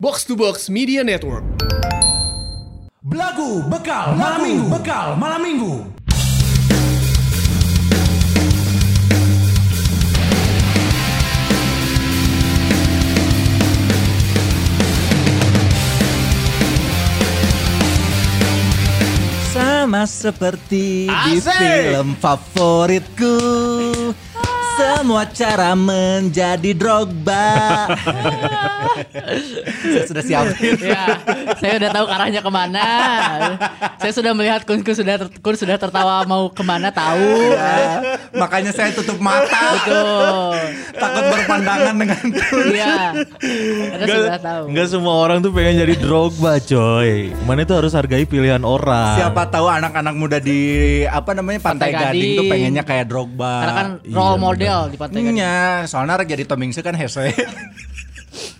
Box to Box Media Network. Belagu bekal malam minggu. Bekal malam minggu. Sama seperti di Asik. film favoritku Semua cara menjadi Drogba Saya sudah siapin Ya, saya udah tahu arahnya ke mana. saya sudah melihat kun, kun sudah kun sudah tertawa mau ke mana tahu. Ya, Makanya saya tutup mata Betul. Takut berpandangan dengan Iya. Sudah tahu. Enggak semua orang tuh pengen jadi Drogba coy Mana itu harus hargai pilihan orang Siapa tahu anak-anak muda di apa namanya Pantai, Pantai Gading, tuh Gading. pengennya kayak Drogba. Karena kan Iya, role benar. model di Pantai Gading. Iya, soalnya rek jadi Tomingse kan hese.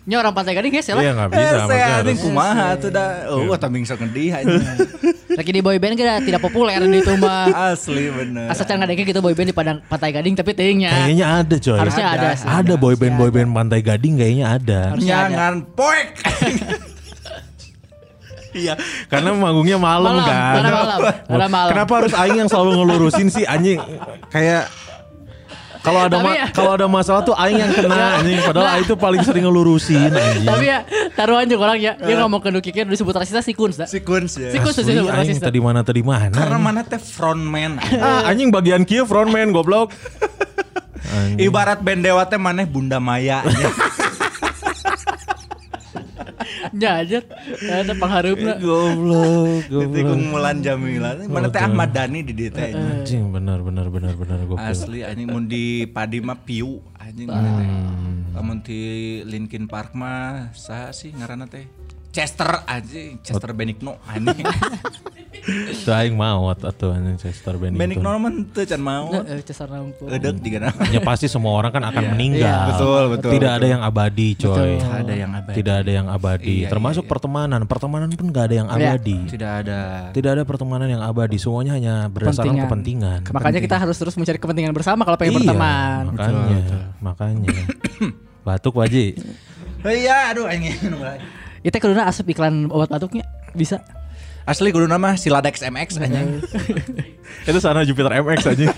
Ini orang Pantai Gading ya Iya lah. gak bisa Hese maksudnya harus kumaha tuh dah. Oh, Tomingse ngedih anjing. Lagi di boyband kan tidak populer di itu mah. Asli bener. Asa can ngadengke gitu boyband di Padang Pantai Gading tapi teuingnya. Kayaknya ada coy Harusnya ada, Ada, sih. Ada boyband boyband Pantai Gading kayaknya ada. Jangan poek. Iya Karena manggungnya malam, Malam, kan karena malam, karena malam. Kenapa harus Aing yang selalu ngelurusin sih anjing Kayak kalau ada ma- ya- kalau ada masalah tuh Aing yang kena anjing padahal Aing tuh paling sering ngelurusin anjing Tapi ya taruhan juga orang ya. Dia ngomong ke Dukikir disebut rasisnya si dah. si Kuns ya. Si Asli, disebut Aing rasis. tadi mana tadi mana Karena mana teh frontman. ah, anjing bagian kia frontman goblok Anjing. Ibarat band dewa teh maneh Bunda Maya. Ya aja. Ada pengharupna. goblok Tikung Mulan Jamila. Mana teh Ahmad Dhani di dieu teh. anjing benar benar benar benar gokil Asli anjing mun di Padi mah piu anjing mana teh. Lamun di Linkin Park mah saha sih ngaranna teh? Chester anjing, Chester Benigno anjing. Tuh aing mau atau anjing Chester Bennington Benigno mah teu can mau. Eh, Cesar Lampu. Edeuk juga nah. Ya pasti semua orang kan akan meninggal. Iya, betul, betul, Tidak ada yang abadi, coy. Ada yang abadi. Tidak ada yang abadi. Iya, Termasuk pertemanan. Pertemanan pun gak ada yang Iya. abadi. Tidak ada. Tidak ada pertemanan yang abadi. Semuanya hanya berdasarkan kepentingan. Makanya kita harus terus mencari kepentingan bersama kalau pengen Iya, berteman. Makanya, makanya. Batuk Waji. Oh iya, aduh anjing. Itu kedua asup iklan obat batuknya bisa. Asli kudu nama Siladex MX anjing. Itu sana Jupiter MX aja.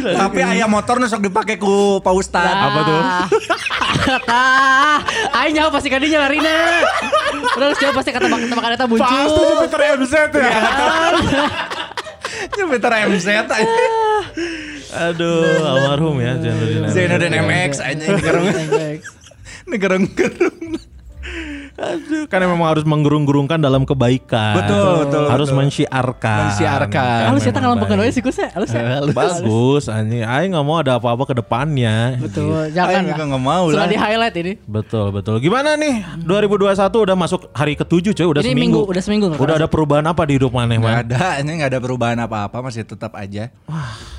Tapi ayam motor nu sok dipake ku Pak Ustad. Apa tuh? Aing nyawa pasti kadinya larina. Terus dia pasti kata bak tebakan eta muncul. Pasti Jupiter MZ ya. Jupiter MZ anjing. Aduh, almarhum ya Zainuddin MZ. Zainuddin Anjing gerung. Aduh, kan memang harus menggerung-gerungkan dalam kebaikan. Betul, betul, Harus betul. mensiarkan. Mensiarkan. Kan Halus ngalampakan baik. wae sih kusnya, halus ya. Bagus, anjing. Aing nggak mau ada apa-apa ke depannya. Betul, Aing jangan juga nggak mau Sudah lah. di highlight ini. Betul, betul. Gimana nih? 2021 udah masuk hari ketujuh, coy. Udah Ini seminggu. minggu, udah seminggu Udah ada perubahan apa di hidup maneh, Nggak man? ada, ini nggak ada perubahan apa-apa masih tetap aja.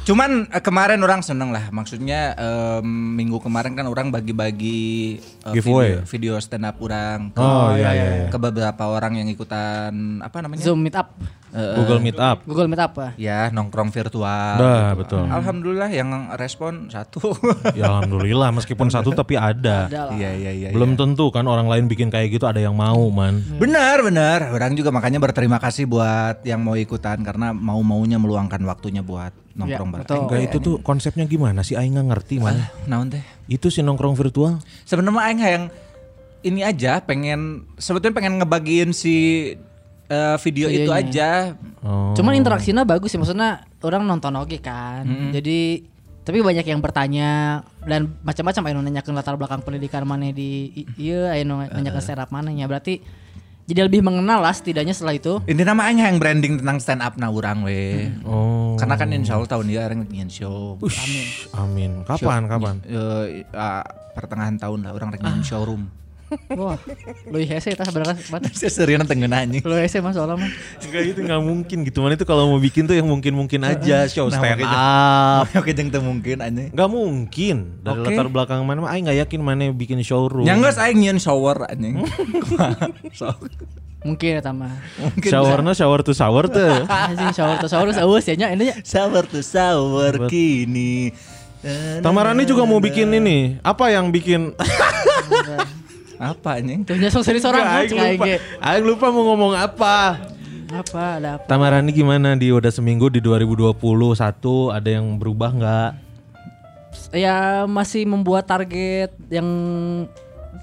Cuman eh, kemarin orang seneng lah, maksudnya em, minggu kemarin kan orang bagi-bagi eh, Giveaway. video, video stand up orang ke, Oh, iya, iya, iya. ke beberapa orang yang ikutan apa namanya? Zoom meet up. Eh, Google Meet Up. Google meet up. ah. Ya nongkrong virtual. Dah, gitu. betul. Alhamdulillah yang respon satu. Ya alhamdulillah meskipun satu tapi ada. Iya iya iya. Belum tentu kan orang lain bikin kayak gitu ada yang mau, man. Benar benar. Orang juga makanya berterima kasih buat yang mau ikutan karena mau maunya meluangkan waktunya buat nongkrong Ya, bareng. betul. Enggak itu tuh konsepnya gimana sih Aing nggak ngerti, man. Naon teh? Itu sih nongkrong virtual. Sebenarnya aing yang ini aja pengen sebetulnya pengen ngebagiin si eh, video itu Videonya. aja. Oh. Cuman interaksinya bagus sih maksudnya orang nonton oke kan. Jadi tapi banyak yang bertanya dan macam-macam aya nu nanyakeun latar belakang pendidikan mana di i- ieu aya nu nanyakeun stand up manehnya. Berarti jadi lebih mengenal lah setidaknya setelah itu. Ini nama aing yang branding tentang stand up na urang we. Oh. Karena kan insya Allah tahun dia orang nyian show. Ush, amin. Kapan? Kapan? Eh, ah, pertengahan tahun lah orang rek nyian showroom. Wah, lu hese tah sebenarnya mana? Saya serius tenggeun anjing. Lu hese mah soalnya mah. Enggak gitu nggak mungkin gitu. Man itu kalau mau bikin tuh yang mungkin-mungkin aja show Nah, stand up. Oke jeung teu mungkin anjing. Nggak mungkin dari Oke. latar belakang mana mah Aing nggak yakin mana bikin showroom. Yang geus aing nyian shower anjing. So, Mungkin eta mah. mungkin Showernya shower to shower tuh. Anjing shower tuh shower eueus ya nya ini nya. shower to shower kini. Tamarani juga mau bikin ini. Apa yang bikin Apa anjing? Tuhnya sok serius orang Aing lupa. Aing lupa mau ngomong apa. Apa ada apa? Tamarani gimana di udah seminggu di 2021 ada yang berubah nggak? Ya masih membuat target yang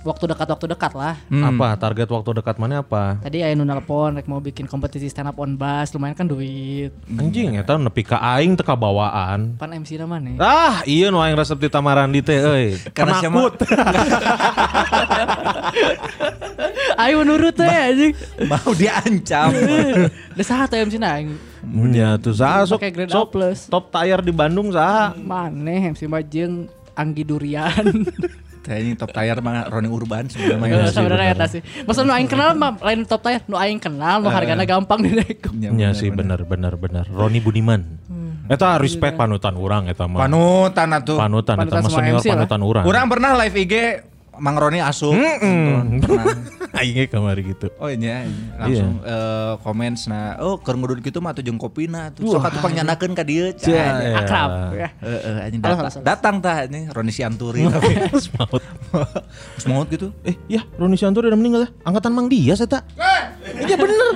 waktu dekat waktu dekat lah. Apa target waktu dekat mana apa? Tadi nu nelpon rek mau bikin kompetisi stand up on bass lumayan kan duit. Anjing eta nepi ka aing teka bawaan. Pan MC na mana? Ah, iya nu aing resep di Tamarandi teh euy. Karena Penakut. Ayo nurut teh anjing. Mau diancam. Da saha teh MC na aing? Ya tuh saha sok plus. top tire di Bandung saha? Maneh MC mah jeung Anggi Durian. Kayaknya top tire mah Roni Urban sebenarnya. Sebenarnya eta sih. Masa nu aing kenal mah lain top tire, nu aing kenal nu hargana gampang dinaik. Ya sih bener bener bener. Roni Budiman. Eta respect panutan orang eta mah. Panutan atuh. Panutan eta mah senior panutan orang. Orang pernah live IG Mang Roni asup. Gitu, Pernah. Aingnya kamari gitu. Oh iya, iya. langsung eh, komen nah, oh keur ngudut kitu mah atuh jeung kopina tuh. Sok atuh pangyanakeun ka dieu. Cai. Akrab. Ya. Heeh, anjing datang. Datang tah anjing Roni Sianturi. Semaut. Semangat gitu. Eh, ya Roni Sianturi udah meninggal ya? Angkatan Mang Dias eta. Iya bener.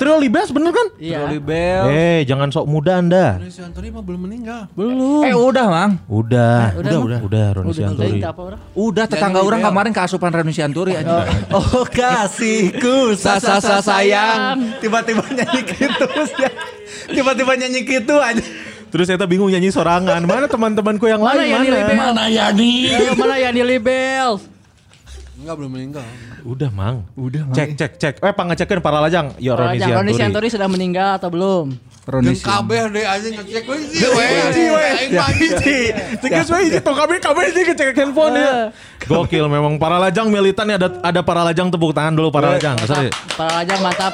Trio Libas bener kan? Iya. Troli Bell. Eh, jangan sok muda Anda. Si Antoni mah belum meninggal. Belum. Eh udah, Mang. Udah, Udah, udah, udah. udah, udah, Roni orang? Udah tetangga orang kemarin keasupan Roni Sianturi anjing. Oh, kasihku sasa sa sayang. Tiba-tiba nyanyi gitu ya. Tiba-tiba nyanyi gitu aja. Terus saya bingung nyanyi sorangan. Mana teman-temanku yang Mana lain mana? Libel? Mana Yani? Ayo mana yang di Libel? Enggak belum meninggal. Udah, Mang. Udah, Mang. Cek, cek, cek. Eh, pangecekeun para lajang. Ya Roni Roni Roni Sianturi. Sianturi sudah meninggal atau belum? Roni Jeung kabeh deh anjing ngecek we hiji we. Hiji. Cek geus we hiji tong kabeh kabeh hiji ngecek handphone ya. Gokil memang para lajang militan ya ada ada para lajang tepuk tangan dulu para lajang. Sorry. Para aja mantap.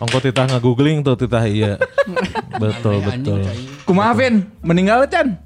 Ongko titah nge-googling tuh titah iya. betul, betul. Kumaha Vin? Meninggal Chan?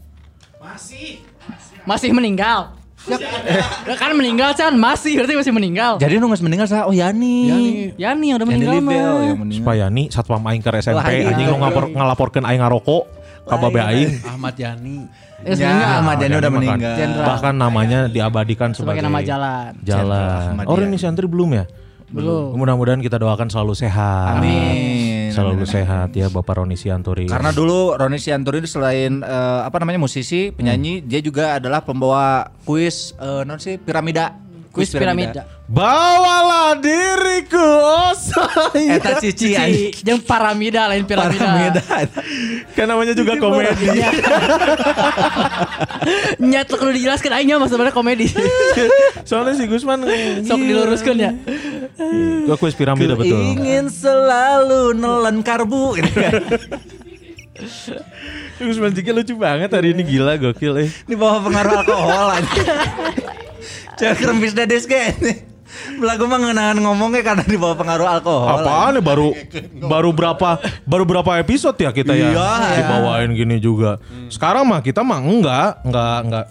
Masih meninggal. Ya, kan meninggal Chan, masih berarti masih meninggal. Jadi nu geus meninggal sa oh Yani. Yani yang udah Yani meninggal mah. yang meninggal. Supaya nih satpam aing ke SMP iya. anjing lu ngapor ngalaporkeun aing ngarokok ka babe aing. Ahmad Yani. Eh, Ya, meninggal. Ahmad Yani udah Bahkan- meninggal. Jenderal. Bahkan namanya diabadikan sebagai, Sebagai nama jalan. Jalan. Ahmad Oh, Yani. Reni Siantri belum ya? Belum. Mudah-mudahan kita doakan selalu sehat. Amin. Selalu sehat ya Bapak Roni Sianturi. Karena dulu Roni Sianturi itu selain eh, apa namanya musisi, penyanyi, dia juga adalah pembawa kuis eh, non sih piramida. Kuis piramida. Bawalah diriku oh sayang. Eta cici. Cici, jeung paramida lain piramida. Piramida. Kan namanya juga komedi. Nyat kudu dijelaskan aing mah sebenarnya komedi. Soalnya si Gusman Sok diluruskan ya. Gue kuis piramida betul. Ingin selalu nelen karbu. Gusman Jiki lucu banget hari ini gila gokil eh. Di bawah pengaruh alkohol aja. Cek rembis dades kayaknya. Belagu mah ngenahan ngomongnya karena di bawah pengaruh alkohol. Apaan nih baru baru berapa baru berapa episode ya kita ya Iya, dibawain gini juga. Sekarang mah kita mah enggak, enggak, enggak.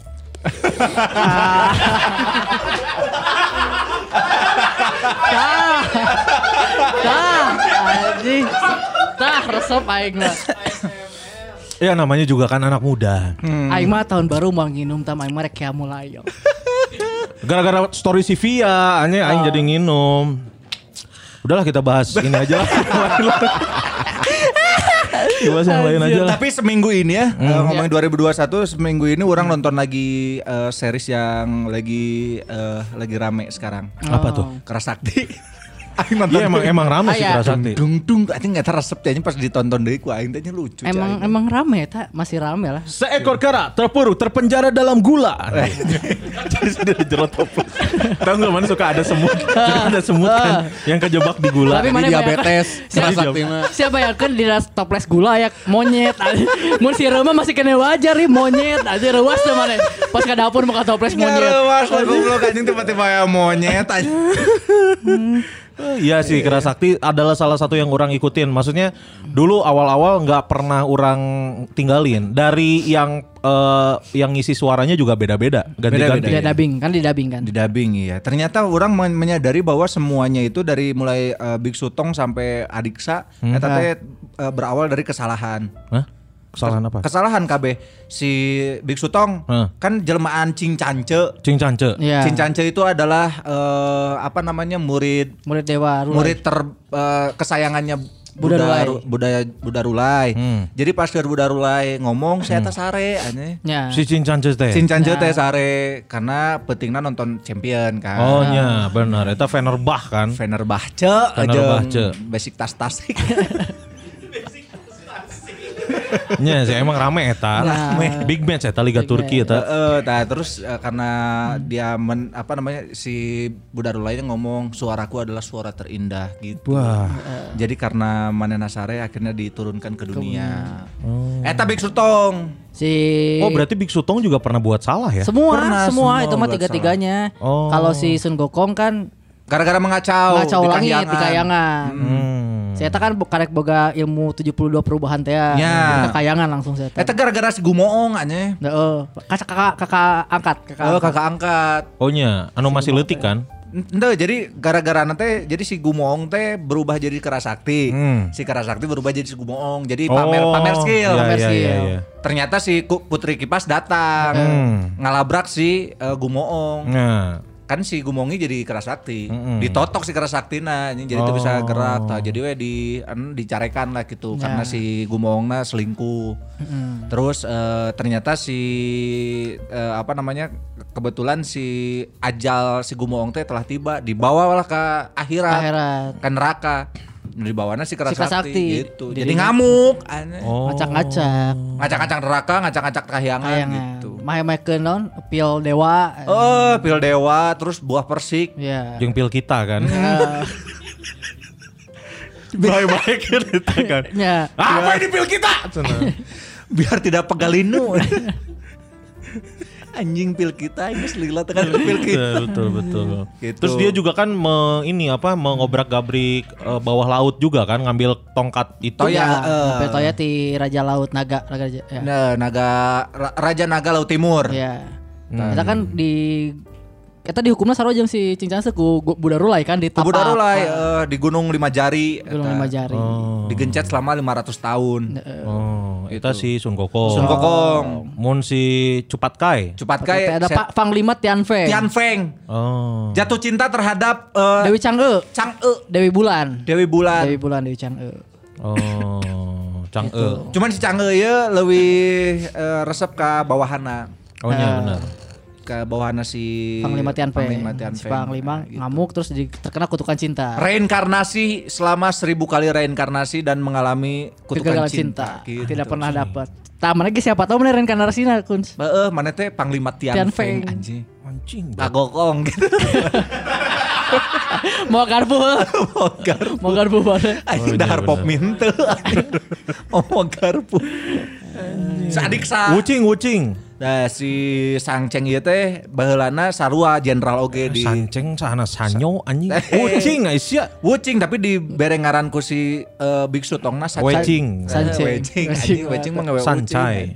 Tah. Tah. Anjing. Tah resep aing mah. Ya namanya juga kan anak muda. Aing mah tahun baru mau nginum tam aing mah rek ya mulai. Gara-gara story si Via, aneh aing jadi nginum. Udahlah kita bahas ini aja. Kita bahas yang lain aja lah. Tapi seminggu ini ya, eh, ngomongin 2021, seminggu ini orang nonton lagi eh, series yang lagi eh, lagi rame sekarang. Apa tuh? Kerasakti. Aing nonton Iya emang emang rame sih Ah, ya. Kerasakti. dung dung anjing nggak resep aja pas ditonton deui ku aing teh nya lucu. Emang emang rame tak masih rame lah. Seekor kera terpuruk terpenjara dalam gula. Jadi sudah jerot toples. Tahu nggak mana suka ada semut, suka ada semut kan yang kejebak di gula. Tapi mana diabetes. Mah. siapa yang kan di toples gula ya monyet. Mun si Rema masih kena wajar nih monyet aja rewas tuh mana. Pas ke dapur mau toples monyet. Lah goblok anjing tiba-tiba ya monyet Iya sih Kerasakti adalah salah satu yang orang ikutin. Maksudnya dulu awal-awal nggak pernah orang tinggalin. Dari yang eh, yang ngisi suaranya juga beda-beda, ganti-ganti. Dia dubbing kan di dubbing kan. Di dubbing iya. Ternyata orang men- menyadari bahwa semuanya itu dari mulai eh, Big Sutong sampai Adiksa eta teh eh, berawal dari kesalahan. Hah? Kesalahan apa? Kesalahan KB si Biksu Tong Heh. kan jelmaan Cing Cance. Cing cance. Iya. Cing Cance itu adalah eh, apa namanya murid Murid Dewa Rulai. murid ter eh, kesayangannya Buddha Rulai. Ru- Buddha Buddha Rulai. Hmm. Jadi pas ke Buddha Rulai ngomong saya tas sare aneh. Ya. Si cing cance teh. Cing Cance Ya. teh sare karena pentingnya nonton champion kan. Oh nya benar. Eta Fenerbah kan. Fenerbahce Fenerbahce. basic tas tas. Nya sih emang rame eta. Nah. Big match eta Liga Turki eta. Heeh, nah terus eh, karena dia men, apa namanya si Buddha Rulai ngomong suaraku adalah suara terindah gitu. Wah. Jadi karena Manena Sare akhirnya diturunkan ke dunia. Eta Big Sutong. Si Oh berarti Big Sutong juga pernah buat salah ya? semua Pernah, semua semua itu mah tiga-tiganya. Oh. Kalau si Sun Gokong kan Gara-gara mengacau, ngacau di langit kahyangan. di kayangan. Hmm. Saya kan karek boga ilmu 72 perubahan teh ya. Ya. Kayangan langsung saya. Eta gara-gara si Gumoong anya. Heeh. Kakak kakak kakak angkat kakak. Oh, kakak angkat. Oh nya, anu masih letik kan? Ente jadi gara-gara nanti jadi si Gumoong teh berubah jadi Kerasakti. Hmm. Si Kerasakti berubah jadi si Gumoong. Jadi pamer pamer skill. Iya, pamer iya, skill. iya, iya. Ternyata si Putri Kipas datang Hmm. ngalabrak si eh, Gumoong. Nah. Kan si Gumoongi jadi Kerasakti. Mm-mm. Ditotok si Kerasaktina ini jadi itu bisa Oh. gerak. Nah, jadi we di anu, dicarekan lah gitu Ya. karena si Gumoongna selingkuh. Mm. Terus eh, ternyata si eh, apa namanya kebetulan si ajal si Gumoong teh telah tiba dibawalah ke akhirat, Akhirat. ke neraka. Dibawana si Kerasakti, gitu. Jadi Jadi, ngamuk. Oh. Ngacak-ngacak. ngacak-ngacak neraka, ngacak-ngacak kahyangan Kayangan. gitu. Mahe-mahekeun non pil dewa. Oh, pil dewa, terus buah persik. Ya. Jeung pil kita kan. Eh, Baik-baik eta kan. ya. Apa ini pil kita? Biar tidak pegalinu. Anjing pil kita ini selila tekan pil kita. betul betul betul. Gitu. Terus dia juga kan me, ini apa mengobrak gabrik eh, bawah laut juga kan ngambil tongkat itu. Toya. Ya, eh. sampai toya di Raja Laut Naga, Raja ya. Nah, naga Ra- Raja Naga Laut Timur. Ya. Kita kan di kita dihukumnya sarojeng si Cincang ku Gu- Buddha Rulai kan di tapak. Budarulai eh, di Gunung Lima Jari. Gunung eta. Lima Jari. Oh. Digencet selama 500 tahun. Oh, itu si Sun Gokong. Sun Gokong. Mun si Cupat Kai. Cepat kayak ada Pak Fang Lima Tian Feng. Tian Feng Oh. jatuh cinta terhadap eh, Dewi Chang'e. Chang'e Dewi Bulan. Dewi Bulan. Dewi Bulan Dewi Chang'e. Oh. Chang'e. Cuman si Chang'e ya lebih eh, resep ke bawahana. Oh iya benar. Ke bawahana si Panglima Tian Feng. Panglima Tian Si. Panglima Nah, gitu. ngamuk terus di, terkena kutukan cinta. Reinkarnasi selama seribu kali reinkarnasi dan mengalami kutukan Kegagalan cinta. cinta. Gitu. Tidak pernah dapat. Taman lagi siapa tahu bener reinkarnasinya kun. Heeh, mana teh Panglima Tian, Tian Feng, Feng. anjing. Anjing. Agokong gitu. Mau garpu. Mau garpu. Mau garpu. Anjing iya, dahar pop. Oh, mau garpu. Sadik sa. Wucing, wucing. Nah si Sang Cheng ieu teh baheulana sarua jenderal oge di Sanceng sana sanyo anjing. Wucing Aisyah. Wucing tapi di berengaran ku si eh, Biksu Tongna Sancai. Wecing. Sanceng. Wecing anjing wecing mah ngawe Sancai.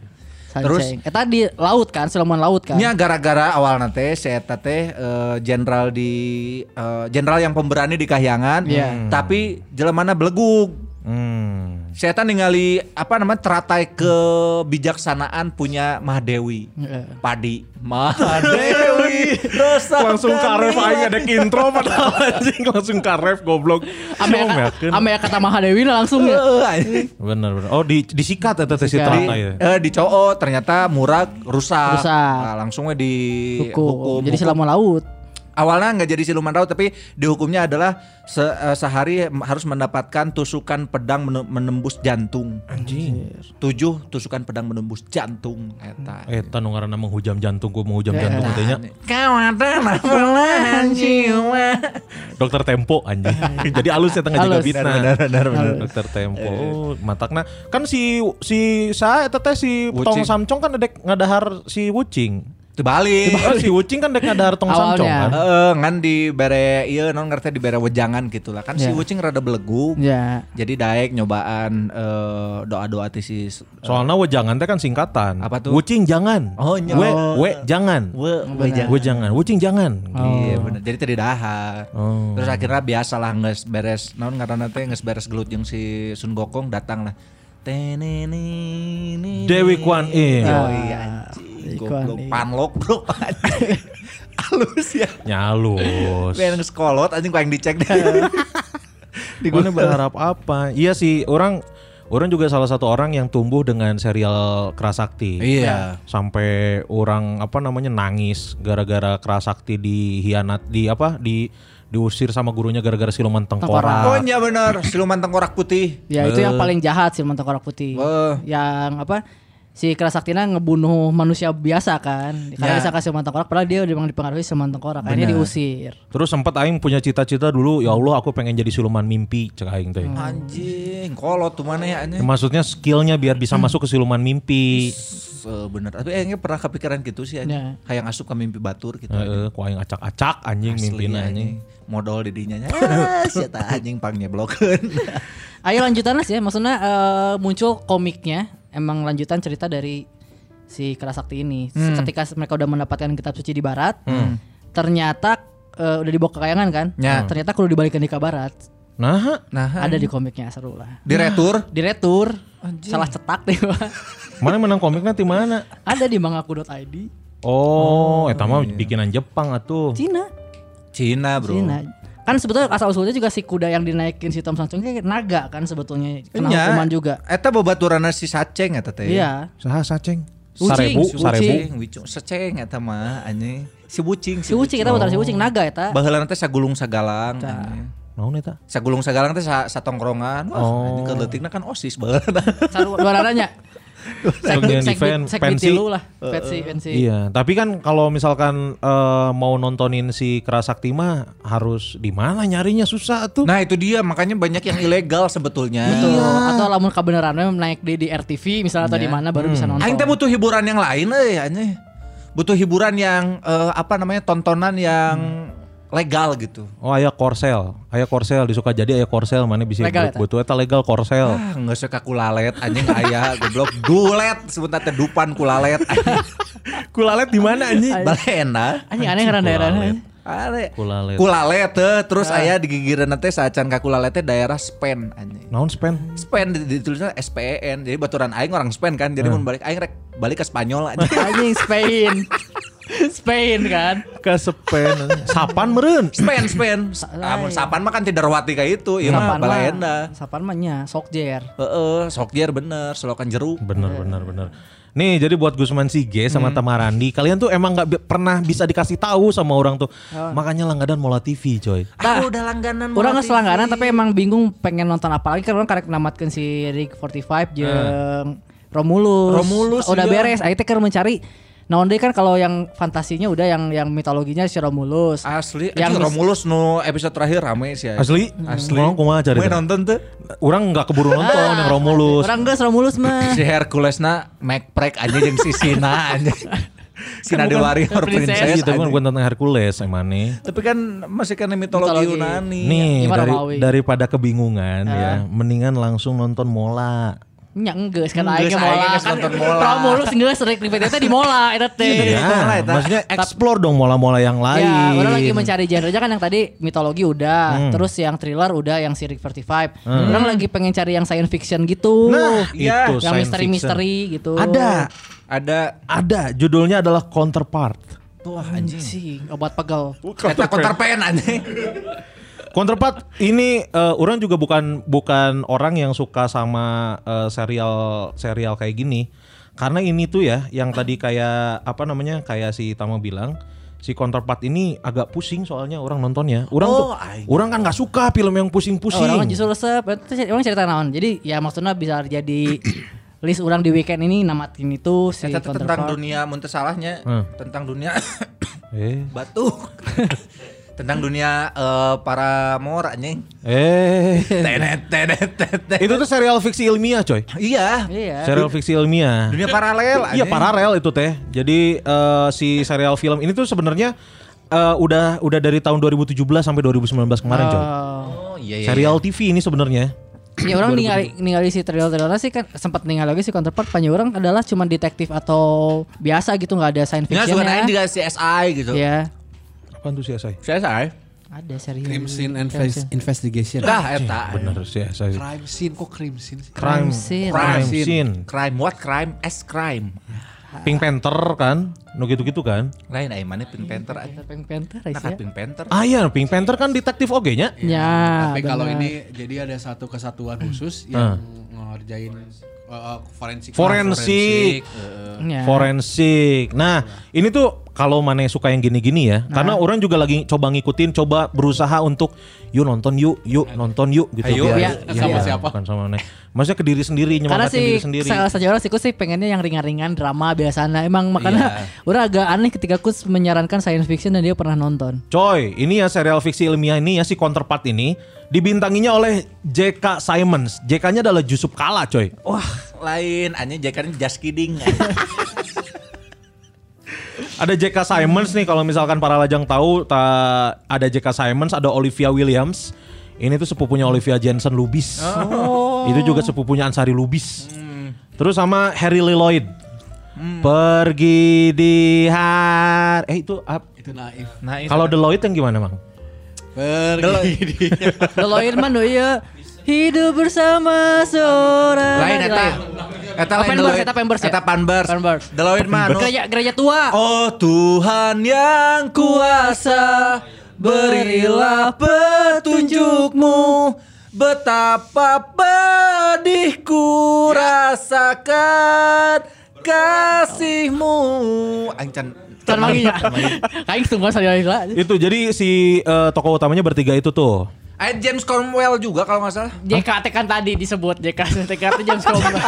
Terus- Eta di laut kan, Sulaiman laut kan. Nya gara-gara awalna teh si eta teh eh, jenderal di eh, jenderal yang pemberani di Kahyangan, Iya. tapi jelemana belegug. Hmm. Si eta ningali apa namanya teratai kebijaksanaan punya Mahadewi. Heeh. Padi Mahadewi rasa langsung karef aing ada intro padahal anjing langsung karef goblok. Ame ame kata Mahadewi langsung ya. Bener bener. Oh di disikat eta teh si. Trata ya. Eh di cowok ternyata murag rusak. Rusak. Nah, langsung we di Hukum. Jadi hukum. selama laut. Awalnya nggak jadi siluman raut tapi dihukumnya adalah se- eh, sehari harus mendapatkan tusukan pedang mene- menembus jantung. Anjing. Tujuh tusukan pedang menembus jantung eta. Eta nu ngaranna menghujam jantung gua menghujam Ya. jantung teh nya. Kau adalah belahan jiwa. Dokter Tempo anjing. Jadi alus eta ngajaga bitna. Benar, benar, benar. Dokter Tempo. Oh, matakna kan si si sa eta teh si Wucing. Tong Samcong kan dek ngadahar si Wucing. Terbalik. Oh, si Wucing kan dek ngadahar Tong Awalnya. Samcong kan. Heeh, ngan di bere ieu non ngerti di bere wejangan gitu lah. Kan si Ya. Wucing rada belegu. Ya. Jadi daek nyobaan eh, doa-doa ti si Soalnya wejangan teh kan singkatan. Apa tuh? Wucing jangan. Oh, iya. We, Oh. we jangan. we Benar. We jangan. Wucing jangan. Iya bener. Jadi tadi dahar. Oh. Terus akhirnya biasalah nges beres naon ngaranna teh nges beres gelut jeung si Sun Gokong datang lah. Tenenini. Dewi Kwan In. Oh iya anjing. Goblok panlok bro. Halus ya. Nyalus. Pengen sekolot anjing pengen dicek dah. Di Mana Google. berharap apa? Iya sih, orang orang juga salah satu orang yang tumbuh dengan serial Kerasakti. Iya. Sampai orang apa namanya nangis gara-gara Kerasakti dihianat di apa di diusir sama gurunya gara-gara siluman Oh tengkorak. iya benar, siluman tengkorak putih. Ya itu yang paling jahat sih Tengkorak Putih. Eh. Yang apa? Si Kerasaktina ngebunuh manusia biasa kan. Karena Ya. bisa kasih Tengkorak padahal dia udah memang dipengaruhi sama Tengkorak. Akhirnya diusir. Terus sempat aing punya cita-cita dulu, ya Allah aku pengen jadi siluman mimpi, cek aing teh. Anjing, kolot tuh mana ya anjing. Maksudnya skillnya biar bisa masuk ke siluman mimpi. Eh, bener, tapi aingnya pernah kepikiran gitu sih anjing. Ya. Kayak ngasup ke mimpi batur gitu. Heeh, ku aing acak-acak anjing mimpina anjing. Modal didinya nya. Ah, Siapa anjing pang nyeblokeun. Ayo lanjutan sih ya. Maksudnya eh, muncul komiknya. Emang lanjutan cerita dari si Kerasakti ini. Hmm. Ketika mereka udah mendapatkan kitab suci di barat. Ternyata eh, udah dibawa ke kayangan kan. Ya. Ternyata kudu dibalikin di ke barat. Nah, Nah, Ada di komiknya seru lah. di retur Di retur. Salah cetak deh. Pak. mana menang komiknya di mana? Ada di mangaku.id. Oh, eta mah bikinan Jepang atuh. Cina. Cina, Bro. Cina. Kan sebetulnya asal usulnya juga si kuda yang dinaikin si Tom Sanchung kayak naga kan sebetulnya kena Nya, hukuman juga. Eta babaturana si Saceng eta teh. Iya. Saha saceng? Ucing, Sarebu, si sarebu. Bucing, seceng eta mah anjing. Si bucing, Si Ucing kita putar si Ucing naga eta. Baheulana teh sagulung sagalang. Naon eta? Sagulung sagalang teh sa, satongkrongan. Wah, Oh. anjing keleutikna kan OSIS baheulana. Saru dua rananya. Bagian event, pensi. lu lah. Pensi, pensi. Iya, tapi kan kalau misalkan eh, mau nontonin si Kerasakti mah harus di mana nyarinya susah tuh. Nah, itu dia makanya banyak yang ilegal sebetulnya. Betul. Atau lamun kebenarannya naik di di RTV misalnya atau di mana baru bisa nonton. Aing teh butuh hiburan yang lain euy anjing. Butuh hiburan yang eh, apa namanya tontonan yang legal gitu. Oh, aya Korsel. Aya Korsel disuka jadi aya Korsel mana bisa Legal buat butuh eta legal Korsel. Ah, nggak suka kulalet anjing aya goblok dulet sebentar teh dupan kulalet anjing. Kulalet di mana anjing? Balena. Anjing aneh karena daerahnya. Are. Kulalet. Kulalet teh terus aya di gigireun teh saacan ka kulalet teh daerah Spain anjing. Naon spen? Spain di- ditulisnya SPN. Jadi baturan aing orang Spain kan. Jadi mun balik aing rek balik ke Spanyol anjing. Anjing Spain. Spain kan. Ke Spen. Sapan meureun. Spain, Spain. Amun sapan mah kan tidak rawati kayak itu, iya mah balenda. Sapan mah nya sokjer. Heeh, sokjer bener, selokan jeruk. Bener bener bener. Nih jadi buat Gusman Sige sama Hmm. Tamarandi, kalian tuh emang nggak bi- pernah bisa dikasih tahu sama orang tuh. Makanya langganan Mola TV coy. Aku udah langganan. Orang nggak selangganan tapi emang bingung pengen nonton apa lagi kan orang karek namatkan si Rick 45 jeung Romulus. Romulus, udah iya. beres. Teh keur mencari Nah, deh kan kalau yang fantasinya udah yang yang mitologinya si Romulus. Asli, Yang yang Romulus nu episode terakhir rame sih. ya. Asli? Asli. Mau kumaha cari Gue nonton tuh. Orang nggak keburu nonton yang Romulus. Orang geus Romulus mah. Si Herculesna Macprek aja jeung si Sina aja. Sina the Warrior Princess. Princess. Itu kan bukan tentang Hercules emane. Tapi kan masih kan mitologi, Mitologi. Yunani. Nih dari, daripada kebingungan ya, mendingan langsung nonton Mola. Nya kan aing ge aing mola kan. nonton mola. Romulus geus rek di PT di mola eta teh. Mola Ya, eta. maksudnya explore dong mola-mola yang lain. Ya, orang lagi mencari genre kan yang tadi mitologi udah, terus yang thriller udah, yang si Rick 45. Orang lagi pengen cari yang science fiction gitu. Nah, Iya. itu yang misteri-misteri gitu. Ada, Ada ada. Judulnya adalah Counterpart. Wah anjing. Anjing, obat pegel. Eta konterpen anjing. Counterpart ini eh, orang juga bukan bukan orang yang suka sama eh, serial serial kayak gini. Karena ini tuh ya yang tadi kayak apa namanya kayak si Tama bilang si Counterpart ini agak pusing soalnya orang nontonnya. Orang tuh Oh, aing. orang kan nggak suka film yang Oh, pusing-pusing. orang justru resep. Itu orang cerita naon. Jadi ya maksudnya bisa jadi list orang di weekend ini namatin itu si teh tentang dunia mun teu salahnya. Hmm. Tentang dunia eh, batuk. tentang dunia eh, para mor anjing. eh. Tenet tenet tenet. itu tuh serial fiksi ilmiah coy. Iya. Iya. Serial fiksi ilmiah. Dunia paralel Iya paralel itu teh. Jadi eh, si serial film ini tuh sebenarnya eh, udah udah dari tahun 2017 sampai 2019 kemarin coy. Oh. Oh iya iya. Serial TV ini sebenarnya. Ya orang ningali ningali si trailer-trailer sih kan sempat ningali lagi si Counterpart panjang orang adalah cuma detektif atau biasa gitu nggak ada science Ya fiction suka naik juga CSI gitu. Ya. Apaan tuh CSI? CSI. Ada serius. Crime scene invest- investigation. Dah eta. Bener sih ya, saya. Crime scene kok crime scene sih? Crime, scene. crime scene. Crime what crime? S crime. Pink Panther kan, nu gitu-gitu kan. Lain ai mana Pink Panther ai. Pink Panther Nah, kan Pink Panther. Ah iya, Pink Panther kan detektif oge nya. Ya. Tapi kalau ini jadi ada satu kesatuan khusus yang ngerjain uh, uh, forensik. Forensik. Ya. Forensik. Nah, ini tuh kalau mana suka yang gini-gini ya, karena orang juga lagi coba ngikutin, coba berusaha untuk yuk nonton yuk, yuk nonton yuk gitu. Ayo, Biar- ya. Sama siapa? Bukan sama mana. Maksudnya ke diri sendiri, Karena nyemangatin diri sih sendiri. salah satu orang sih sih pengennya yang ringan-ringan drama biasanya. Emang makanya Iya. orang agak aneh ketika ku menyarankan science fiction dan dia pernah nonton. Coy, ini ya serial fiksi ilmiah ini ya si Counterpart ini dibintanginya oleh J.K. Simons. J.K.-nya adalah Yusuf Kala, coy. Wah, lain anya jakarnya just kidding. Ada J.K. Simons nih kalau misalkan para lajang tahu ta- ada J.K. Simons, ada Olivia Williams. Ini tuh sepupunya Olivia Jensen Lubis. Itu juga sepupunya Ansari Lubis. Terus sama Harry Lee Lloyd. Pergi di hari eh itu ap- Itu naif. Itu. kalau The Lloyd yang gimana, Bang? Pergi di Deloitte mah nu iya hidup bersama seorang lain eta. Eta lain Deloitte. eta Pampers ya? Eta Pampers. Pampers. Deloitte mah anu. gereja gereja tua. Oh Tuhan yang kuasa Berilah petunjukmu Betapa pedihku rasakan kasihmu Ancan Can mangi ya. Kaing tunggu saya. Itu jadi si eh, tokoh utamanya bertiga itu tuh. Eh James Cromwell juga kalau nggak salah JKT kan tadi disebut JK JKT James Cromwell.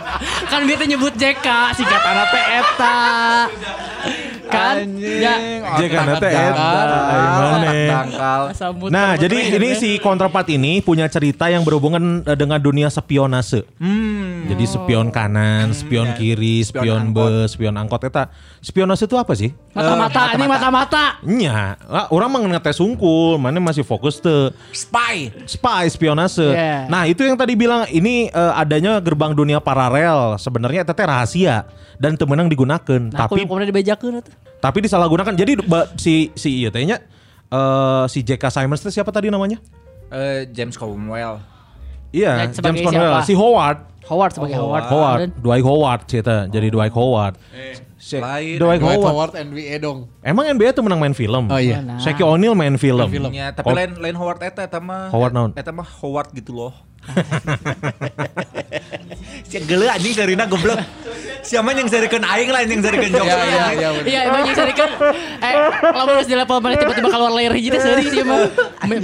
kan dia tuh nyebut JK singkatan teh eta. Kan ya JK nate eta. Ay, maneh. Dangkal sambut Nah, sambut jadi ini ya. si Counterpart ini punya cerita yang berhubungan eh, dengan dunia spionase. Hmm Jadi spion kanan, spion kiri, spion be, spion angkot eta. Spionase itu apa sih? mata-mata ini mata-mata. Nya, ah, orang mah ngetes sungkul, mana masih fokus ke Spy spy spionase. Yeah. Nah, itu yang tadi bilang ini eh, adanya gerbang dunia paralel. Sebenarnya eta teh rahasia dan temenang digunakan, Nah, aku tapi yang kemudian dibejakeun atuh. tapi disalahgunakan. Jadi ba- si si iya tehnya eh, si J.K. Simons itu siapa tadi namanya? Eh, James Cromwell Iya, Ya, sebagai James Cornwell. siapa? Si Howard. Howard sebagai Oh, Howard. Howard, Dan Dwight Howard cerita. Jadi Dwight Howard. Si- lain. Dwight Dwight Howard. Howard NBA dong. Emang NBA tuh menang main film. Oh iya. Nah. Shaquille O'Neal main film. Ya, tapi lain lain Howard eta eta mah Howard naon? Eta mah Howard gitu loh. Si geuleuh anjing sarina goblok. Siapa yang sarikeun aing lah yang sarikeun jokes. Iya iya iya. bener. Iya, emang yang sering kan eh lamun di level mana tiba-tiba keluar layer hiji teh seuring sih emang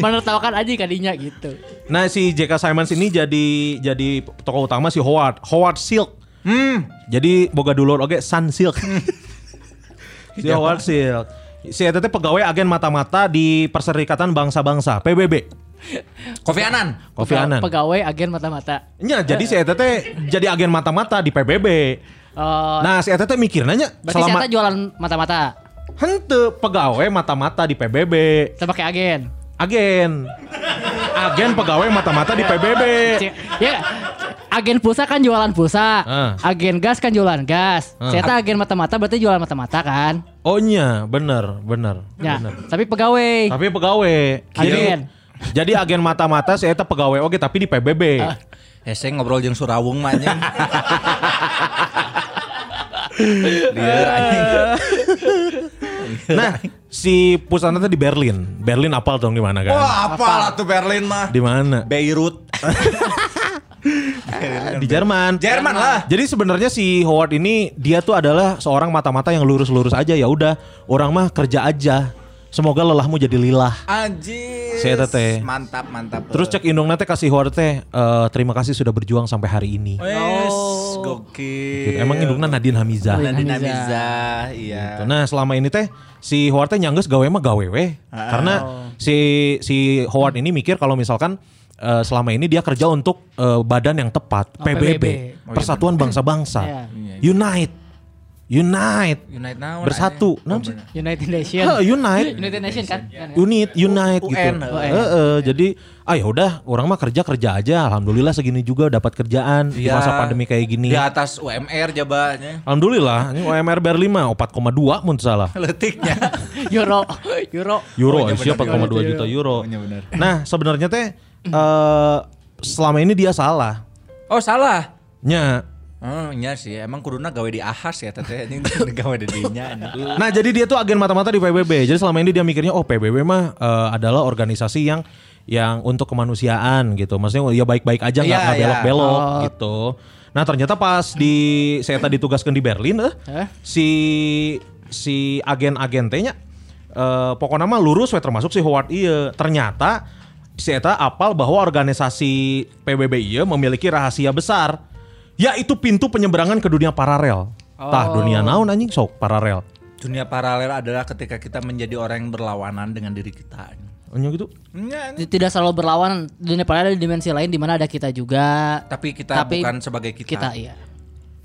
menertawakan aja kadinya gitu. Nah si J.K. Simons ini jadi jadi tokoh utama si Howard. Howard Silk. Hmm. Jadi boga dulur oke Sun Silk. si Howard Silk. Si eta teh pegawai agen mata-mata di Perserikatan Bangsa-Bangsa PBB. Kofi Annan. Kofi Annan. Pegawai agen mata-mata. Nya, jadi si eta teh jadi agen mata-mata di PBB. Oh, Nah, si eta teh mikir nanya berarti selama saya jualan mata-mata. hente pegawai mata-mata di PBB. Saya pakai agen. Agen. Agen pegawai mata-mata di PBB. Ya, agen pulsa kan jualan pulsa. Ah. Agen gas kan jualan gas. Ah. Saya agen mata-mata berarti jualan mata-mata kan. Oh nya, bener, bener. Ya, bener. tapi pegawai. Tapi pegawai. Agen. Jadi, agen mata-mata saya eta pegawai oke tapi di PBB. Hese ngobrol jeung Surawung mah anjing. Nah, si pusatnya tuh di Berlin. Berlin apal dong di mana kan? Wah, apalah tuh Berlin mah. Di mana? Beirut. di Jerman. Jerman lah. Jadi sebenarnya si Howard ini dia tuh adalah seorang mata-mata yang lurus-lurus aja ya udah orang mah kerja aja. Semoga lelahmu jadi lilah. Anjir. Saya teh. Mantap, mantap. Terus cek indung nanti kasih Howard teh eh, terima kasih sudah berjuang sampai hari ini. Wes, Oh. gokil. Gitu. Emang indungnya Nadine Hamizah. Nadine Hamiza. Hamiza, iya. Gitu. Nah selama ini teh si Howard teh nyangges gawe mah gawe weh. Karena si si Howard ini mikir kalau misalkan eh, selama ini dia kerja untuk eh, badan yang tepat Oh, PBB, PBB. Persatuan Bangsa-Bangsa, Iya. Unite. Unite. Unite naon Bersatu. Naon sih? United Nation. Hah, Unite. United Nation kan? Kan ya? Unit, unite UN, gitu. UN. Heeh, jadi ah ya udah, orang mah kerja kerja aja. Alhamdulillah segini juga dapat kerjaan di Iya. masa pandemi kayak gini. Di atas UMR jabanya. Alhamdulillah, ini UMR Berlin mah 4,2 mun salah. Letiknya. Euro, Euro. Euro, Oh, iya Asia benar, 4,2 juta euro. Oh, iya benar. Nah, sebenarnya teh eh selama ini dia salah. Oh salah. Nya. Oh iya sih, emang kuduna gawe di ahas ya teteh anjing gawe di dinya. Nah, jadi dia tuh agen mata-mata di PBB. Jadi selama ini dia mikirnya oh PBB mah eh, adalah organisasi yang yang untuk kemanusiaan gitu. Maksudnya ya baik-baik aja nggak nggak iya. belok-belok gitu. Nah, ternyata pas di saya tadi ditugaskan di Berlin eh Eh? si si agen-agen tehnya eh pokoknya mah lurus we termasuk si Howard iya. Ternyata si eta apal bahwa organisasi PBB iya memiliki rahasia besar yaitu pintu penyeberangan ke dunia paralel. Tah dunia naon anjing sok paralel. Dunia paralel adalah ketika kita menjadi orang yang berlawanan dengan diri kita. Anjing gitu. Iya, Tidak selalu berlawan dunia paralel di dimensi lain di mana ada kita juga. tapi kita Tapi bukan sebagai kita. Kita iya.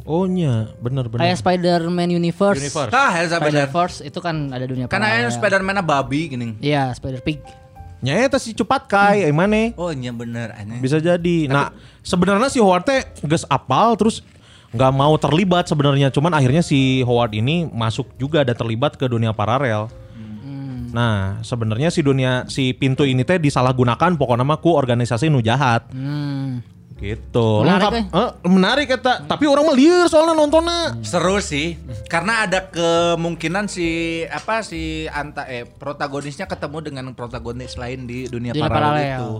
Oh nya, bener bener. Kayak Spider-Man Universe. Universe. Ah, Elsa bener. Spider-Verse itu kan ada dunia Karena paralel. yang Spider-Man babi gini. Iya, Spider-Pig. Nya eta si cepat kai, hmm. mana? Oh iya bener aneh. Bisa jadi. Nah, sebenarnya si Howard teh geus apal terus nggak mau terlibat sebenarnya. Cuman akhirnya si Howard ini masuk juga dan terlibat ke dunia paralel. Nah, sebenarnya si dunia si pintu ini teh disalahgunakan pokoknya mah ku organisasi nu jahat. Hmm. Gitu. Menarik, Lengkap. Eh, menarik eta. Tapi orang mah liar soalnya nontonnya. Seru sih, karena ada kemungkinan si apa si anta eh protagonisnya ketemu dengan protagonis lain di dunia, Dunia paralel, paralel. itu.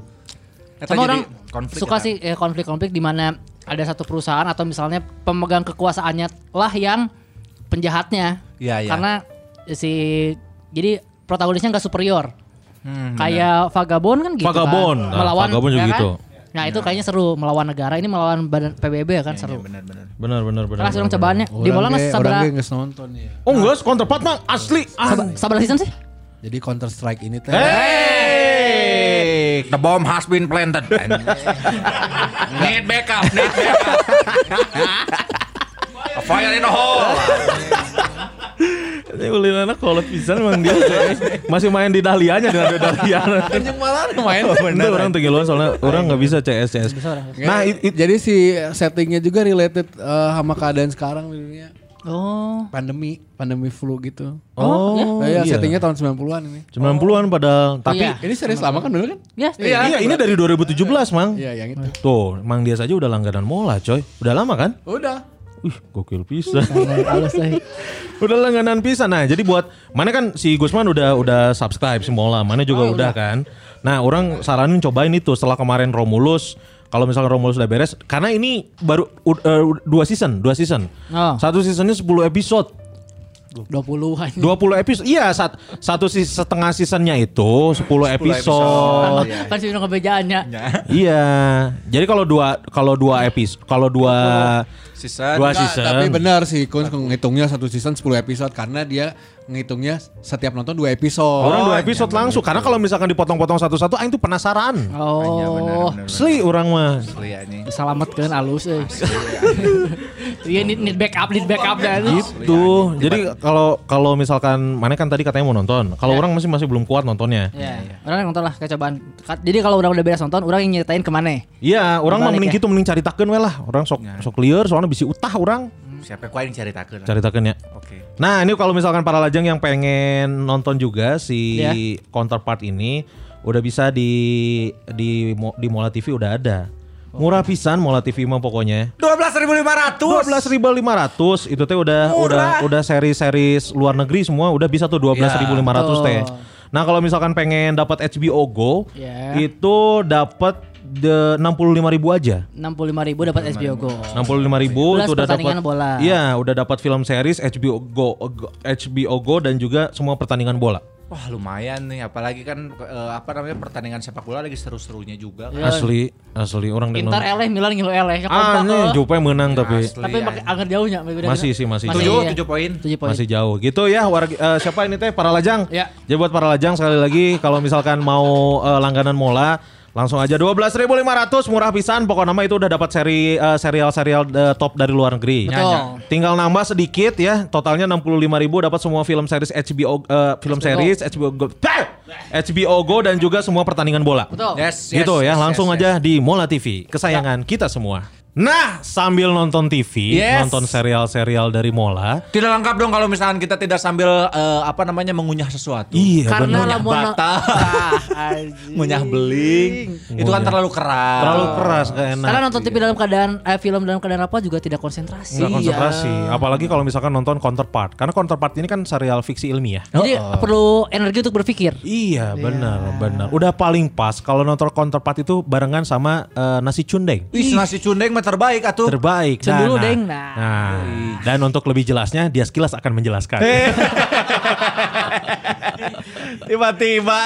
Eta Sama jadi orang konflik suka eta. sih eh, konflik-konflik di mana ada satu perusahaan atau misalnya pemegang kekuasaannya lah yang penjahatnya. Iya, iya. Karena si jadi protagonisnya nggak superior. Hmm, Kayak Vagabond kan gitu Vagabond. kan. Nah, Melawan Vagabond juga ya kan? gitu. Nah, itu kayaknya seru melawan negara ini melawan badan PBB ya kan seru. benar-benar. Benar benar benar. Kelas orang benar. cobaannya di Mola nggak sabar orang geus nonton ya. Oh enggak, counterpart mah asli. Sabar, sabar season sih? Jadi Counter Strike ini teh Hey! The bomb has been planted. need backup, need backup. A fire in the hole. Ini ulin anak kolot pisan emang dia masih main di dahlianya dengan ada dahlia. Anjing malah main. Bener orang tinggiluan soalnya orang nggak bisa CS CS. Nah, it- it- jadi si settingnya juga related eh, sama keadaan sekarang di dunia. Oh. Pandemi, pandemi flu gitu. oh, Nah, ya, iya. settingnya tahun 90-an ini. 90-an padahal tapi iya. Ini serius lama kan dulu kan? Ya, iya, ini dari 2017, Mang. Iya, yang itu. Tuh, Mang dia saja udah langganan mola, coy. Udah lama kan? Udah. Wih, gokil pisan. deh. udah langganan pisan. Nah, jadi buat mana kan si Gusman udah udah subscribe si Mola, mana juga udah, kan. Nah, orang saranin cobain itu setelah kemarin Romulus kalau misalnya Romulus udah beres karena ini baru u- eh, dua season, dua season. Oh. Satu seasonnya 10 episode. 20-an. 20 episode. Iya, sat- satu sis- setengah seasonnya itu 10 episode. Iya. Kan sih ngebedaannya. Iya. Jadi kalau dua kalau dua episode, kalau dua Season. dua season. tapi benar sih Kun ngitungnya satu season 10 episode karena dia ngitungnya setiap nonton dua episode. Orang dua Oh, episode langsung karena kalau misalkan dipotong-potong satu-satu aing tuh penasaran. Oh. Asli orang mah. Asli anjing. Diselamatkan alus eh. Iya need, need backup, need backup dan Gitu. Jadi kalau kalau misalkan mana kan tadi katanya mau nonton. Kalau orang masih masih belum kuat nontonnya. Ya, orang yang nonton lah kecobaan. Jadi kalau udah udah beres nonton, orang yang nyeritain ke mana? Iya, orang mah mending ya. gitu mending caritakeun we lah. Orang sok sok lieur soalnya bisa utah orang Siapa yang cari caritakeun ya. Oke. Nah, ini kalau misalkan para lajang yang pengen nonton juga si Ya. counterpart ini udah bisa di di di Mola TV udah ada. Murah pisan Mola TV mah pokoknya. 12.500. 12.500 itu teh udah udah udah seri-seri luar negeri semua udah bisa tuh 12.500 teh. Tuh. Nah, kalau misalkan pengen dapat HBO Go Ya. itu dapat de 65.000 aja. 65 ribu dapat HBO Go. 65.000 Plus itu udah dapat pertandingan bola. Iya, udah dapat film series HBO Go HBO Go dan juga semua pertandingan bola. Wah lumayan nih, apalagi kan eh, apa namanya pertandingan sepak bola lagi seru-serunya juga. Ya. Asli, asli orang Inter eleh, Milan ngilu eleh. Ah, nih Jupe menang tapi Asli, Tapi pakai agak jauhnya. masih sih masih. Masih, Tujuh, iya. tujuh poin. Tujuh poin. Masih jauh. Gitu ya warga eh, siapa ini teh para lajang? Ya. Jadi buat para lajang sekali lagi kalau misalkan mau eh, langganan mola Langsung aja 12.500 murah pisan pokoknya nama itu udah dapat seri eh, serial-serial eh, top dari luar negeri. Betul. Tinggal nambah sedikit ya, totalnya 65.000 dapat semua film series HBO eh, film series HBO Go, HBO Go dan juga semua pertandingan bola. Betul. Yes, yes, gitu ya, yes, langsung yes, aja di Mola TV, kesayangan kita semua. Nah, sambil nonton TV, Yes. nonton serial-serial dari Mola. Tidak lengkap dong kalau misalkan kita tidak sambil eh, apa namanya mengunyah sesuatu. Iya, Karena bener. lamun bata. Ah, anjing. Munyah beling. Itu kan terlalu keras. terlalu keras gak enak. Karena nonton TV dalam keadaan eh, film dalam keadaan apa juga tidak konsentrasi. Nggak konsentrasi, apalagi kalau misalkan nonton Counterpart. Karena Counterpart ini kan serial fiksi ilmiah. Jadi perlu energi untuk berpikir. Iya, benar, benar. Udah paling pas kalau nonton Counterpart itu barengan sama eh, nasi cundeng. Wih, nasi cundeng terbaik atuh. Terbaik. Cun dulu, Deng. Nah. nah. Dan untuk lebih jelasnya, dia sekilas akan menjelaskan. Tiba-tiba.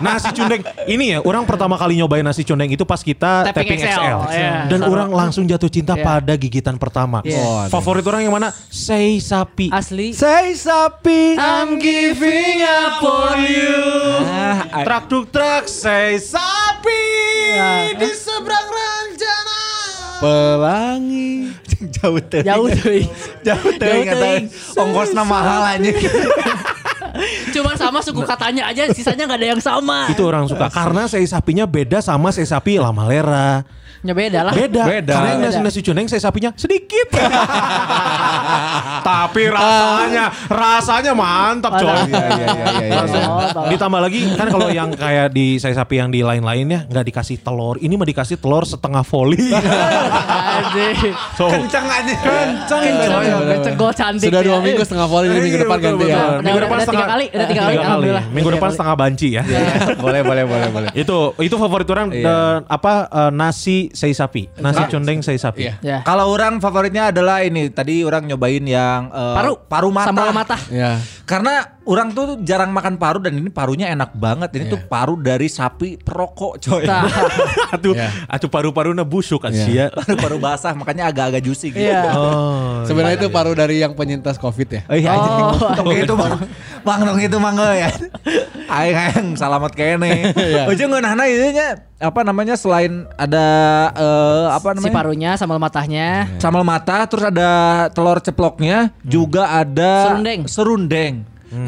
nasi cundeng ini ya, orang pertama kali nyobain nasi cundeng itu pas kita Tapping tapping, XL, XL, iya. dan Sama. orang langsung jatuh cinta Iya. pada gigitan pertama. Iya. Oh, Favorit orang yang mana? Sei sapi. Asli. Sei sapi. I'm giving up on you. Trak duk trak sei sapi Ya. di seberang ranjana. Pelangi. Jauh tuh. Jauh tuh. Jauh teuing. Ongkosnya mahal aja. Cuma sama suku katanya aja, sisanya nggak ada yang sama. Itu orang suka karena sei sapinya beda sama sei sapi lamalera. Ya beda lah. Beda. Beda. Karena yang nasi nasi cundeng sei sapinya sedikit. Tapi rasanya rasanya mantap coy. Iya, iya, iya, iya, iya. Oh. Ditambah lagi kan kalau yang kayak di sei sapi yang di lain-lainnya nggak dikasih telur, ini mah dikasih telur setengah voli. So, Kenceng aja. kenceng Kenceng, coy. kenceng gol cantik. Sudah dua minggu setengah volley ini minggu Iya, depan ganti ya. Minggu depan setengah kali, udah tiga kali, alhamdulillah. Minggu depan setengah banci ya. boleh, boleh, boleh, boleh. itu itu favorit orang eh, apa eh, nasi sei sapi, nasi condeng sei sapi. Iya. Ya. Kalau orang favoritnya adalah ini tadi orang nyobain yang eh, Paru. paru mata. Sambal mata. Ya. Karena orang tuh jarang makan paru dan ini parunya enak banget. Ini tuh paru dari sapi perokok, coy. Nah. Atuh, Iya. atuh paru-paruna busuk kan Iya. sia. Paru-paru basah makanya agak-agak juicy gitu. Iya. Oh. Sebenarnya itu paru dari yang penyintas Covid ya. Oh iya, Oh. tong itu bang, bang tong itu bang ya. Aing aing salamat kene. Iya. Ujung ngeunahna ieu nya apa namanya selain ada eh, apa Si namanya? parunya sambal matahnya. Sambal mata terus ada telur ceploknya, juga ada Serundeng. serundeng.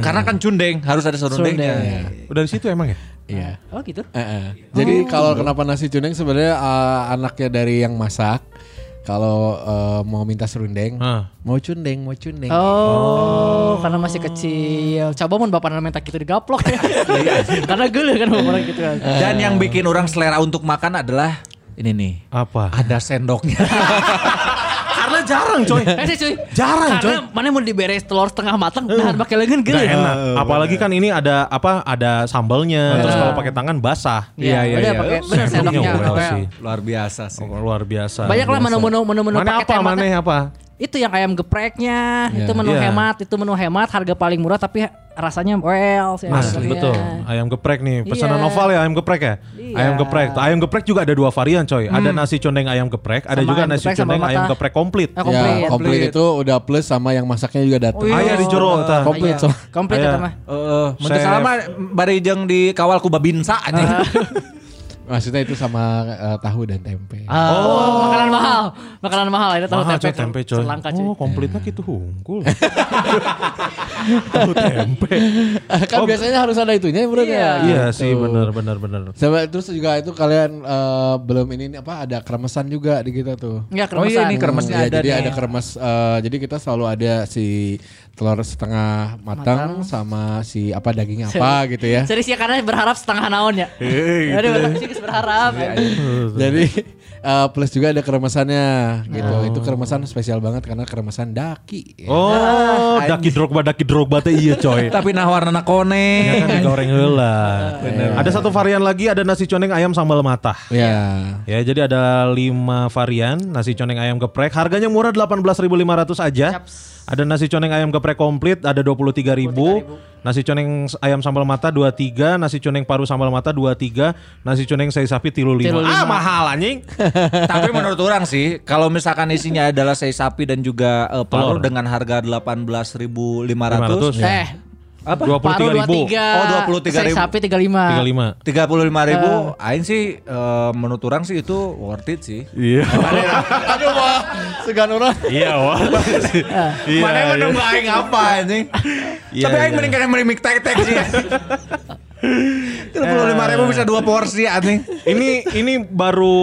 Karena kan cundeng harus ada serundengnya. Serundeng. Udah di situ emang ya? Iya. Oh gitu. Eh, eh. Jadi kalau kenapa nasi cundeng sebenarnya eh, anaknya dari yang masak. Kalau eh, mau minta serundeng, Hah. mau cundeng, mau cundeng. Oh, karena masih kecil. Coba mun bapak minta gitu digaplok ya. karena geuleuh kan bapak gitu kan. Dan yang bikin orang selera untuk makan adalah ini nih. Apa? Ada sendoknya. Karena jarang coy. Eh sih cuy. Jarang, Karena mana mau diberes telur setengah matang, nah pakai lengan Gak geuleuh. enak. Apalagi kan ini ada apa? Ada sambalnya. Terus kalau pakai tangan basah. Iya, iya, iya. pakai bener Sendoknya sendoknya. well Kayak- sih. Luar biasa sih. Oh, luar biasa. Banyak lah menu-menu menu-menu Mana paket apa? Mana apa? Itu yang ayam gepreknya, itu menu Iya. hemat, itu menu hemat, harga paling murah tapi rasanya well sih. Nah, betul. Ayam geprek nih. Pesanan Iya. Noval ya ayam geprek ya. Iya. Ayam geprek. Ayam geprek juga ada dua varian coy. Ada nasi condeng ayam geprek, ada Sama juga ayam nasi geprek sama condeng ayam geprek komplit. Ah, komplit. Ya, komplit itu udah plus sama yang masaknya juga datang. Oh, iya. Ayah di jero tah. Komplit, Iya. so. Komplit eta mah. Salah mah bari jeung di kawal ku babinsa aja. Maksudnya itu sama eh, tahu dan tempe. Oh, makanan mahal. Makanan mahal itu tahu Mahal tempe. coy tempe coy. Selangka cuy. Oh, komplitnya gitu hungkul. tahu tempe. kan biasanya harus ada itunya ya, bro. Iya. Iya sih benar benar benar. Sama terus juga itu kalian eh, belum ini nih, apa ada kremesan juga di kita tuh. Enggak Oh iya, ini kremesnya Iya, ada jadi nih. ada kremes eh, jadi kita selalu ada si telur setengah matang, sama si apa daging apa gitu ya. Serius ya karena berharap setengah naon ya. Eh, Aduh, betul sih berharap. jadi eh, plus juga ada kremesannya gitu. Itu kremesan spesial banget karena kremesan daki. Oh, daki drogba daki drogba teh iya coy. Tapi nah warna kone. Ya kan digoreng heula. Ada satu varian lagi ada nasi condeng ayam sambal mata. Ya. Ya, jadi ada lima varian nasi condeng ayam geprek. Harganya murah 18.500 aja. Ada nasi condeng ayam geprek komplit ada 23.000. Nasi condeng ayam sambal mata 23, nasi condeng paru sambal mata 23, nasi condeng sei sapi 35. Tilu Ah, mahal anjing. Tapi menurut orang sih, kalau misalkan isinya adalah sei sapi dan juga eh, Telur. telur dengan harga 18.500, 500, ya. Eh, Apa? 23 ribu. 23. Oh, 23 Steak ribu. sapi 35. 35. Tiga puluh lima ribu, aing sih eh, menurut orang sih itu worth it sih. Iya. Aduh wah, segan orang. Iya, wah. Iya. Mana yang menunggu aing apa anjing? Iya, Tapi aing iya. mending kalian mending mik tek tek sih. Tiga puluh lima ribu bisa dua porsi anjing. Ini ini baru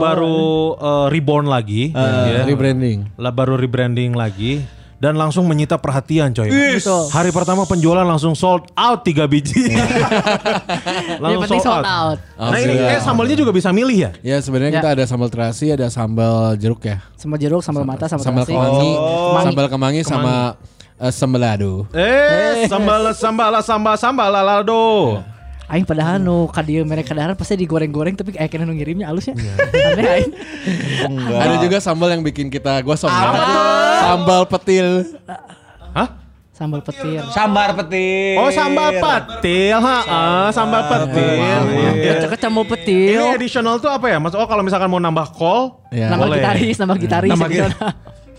baru eh, reborn lagi, ya. Rebranding. lah baru rebranding lagi dan langsung menyita perhatian coy. Betul. Hari pertama penjualan langsung sold out 3 biji. Yang penting sold out. Nah ini eh, sambalnya juga bisa milih ya? Ya sebenarnya Ya. kita ada sambal terasi, ada sambal jeruk ya. Sambal jeruk, sambal mata, sambal, Sambal terasi. kemangi, Kemangi. sambal kemangi sama eh, sambal lado. Eh, sambal sambal sambal sambal lalado. Aing padahal nu kadieu mereka kadaharan pasti digoreng-goreng tapi kayak kena nu ngirimnya halus ya. Aneh aing. Ada juga sambal yang bikin kita gosong. ya. Sambal petil. Hah? Sambal petir. Sambar petir. Oh sambal patil, ha, sambal. Iya. Cocok sambal petir. Ini additional tuh apa ya? Mas, oh kalau misalkan mau nambah kol, Ya. Nambah boleh. gitaris, nambah gitaris. Nambah addisional.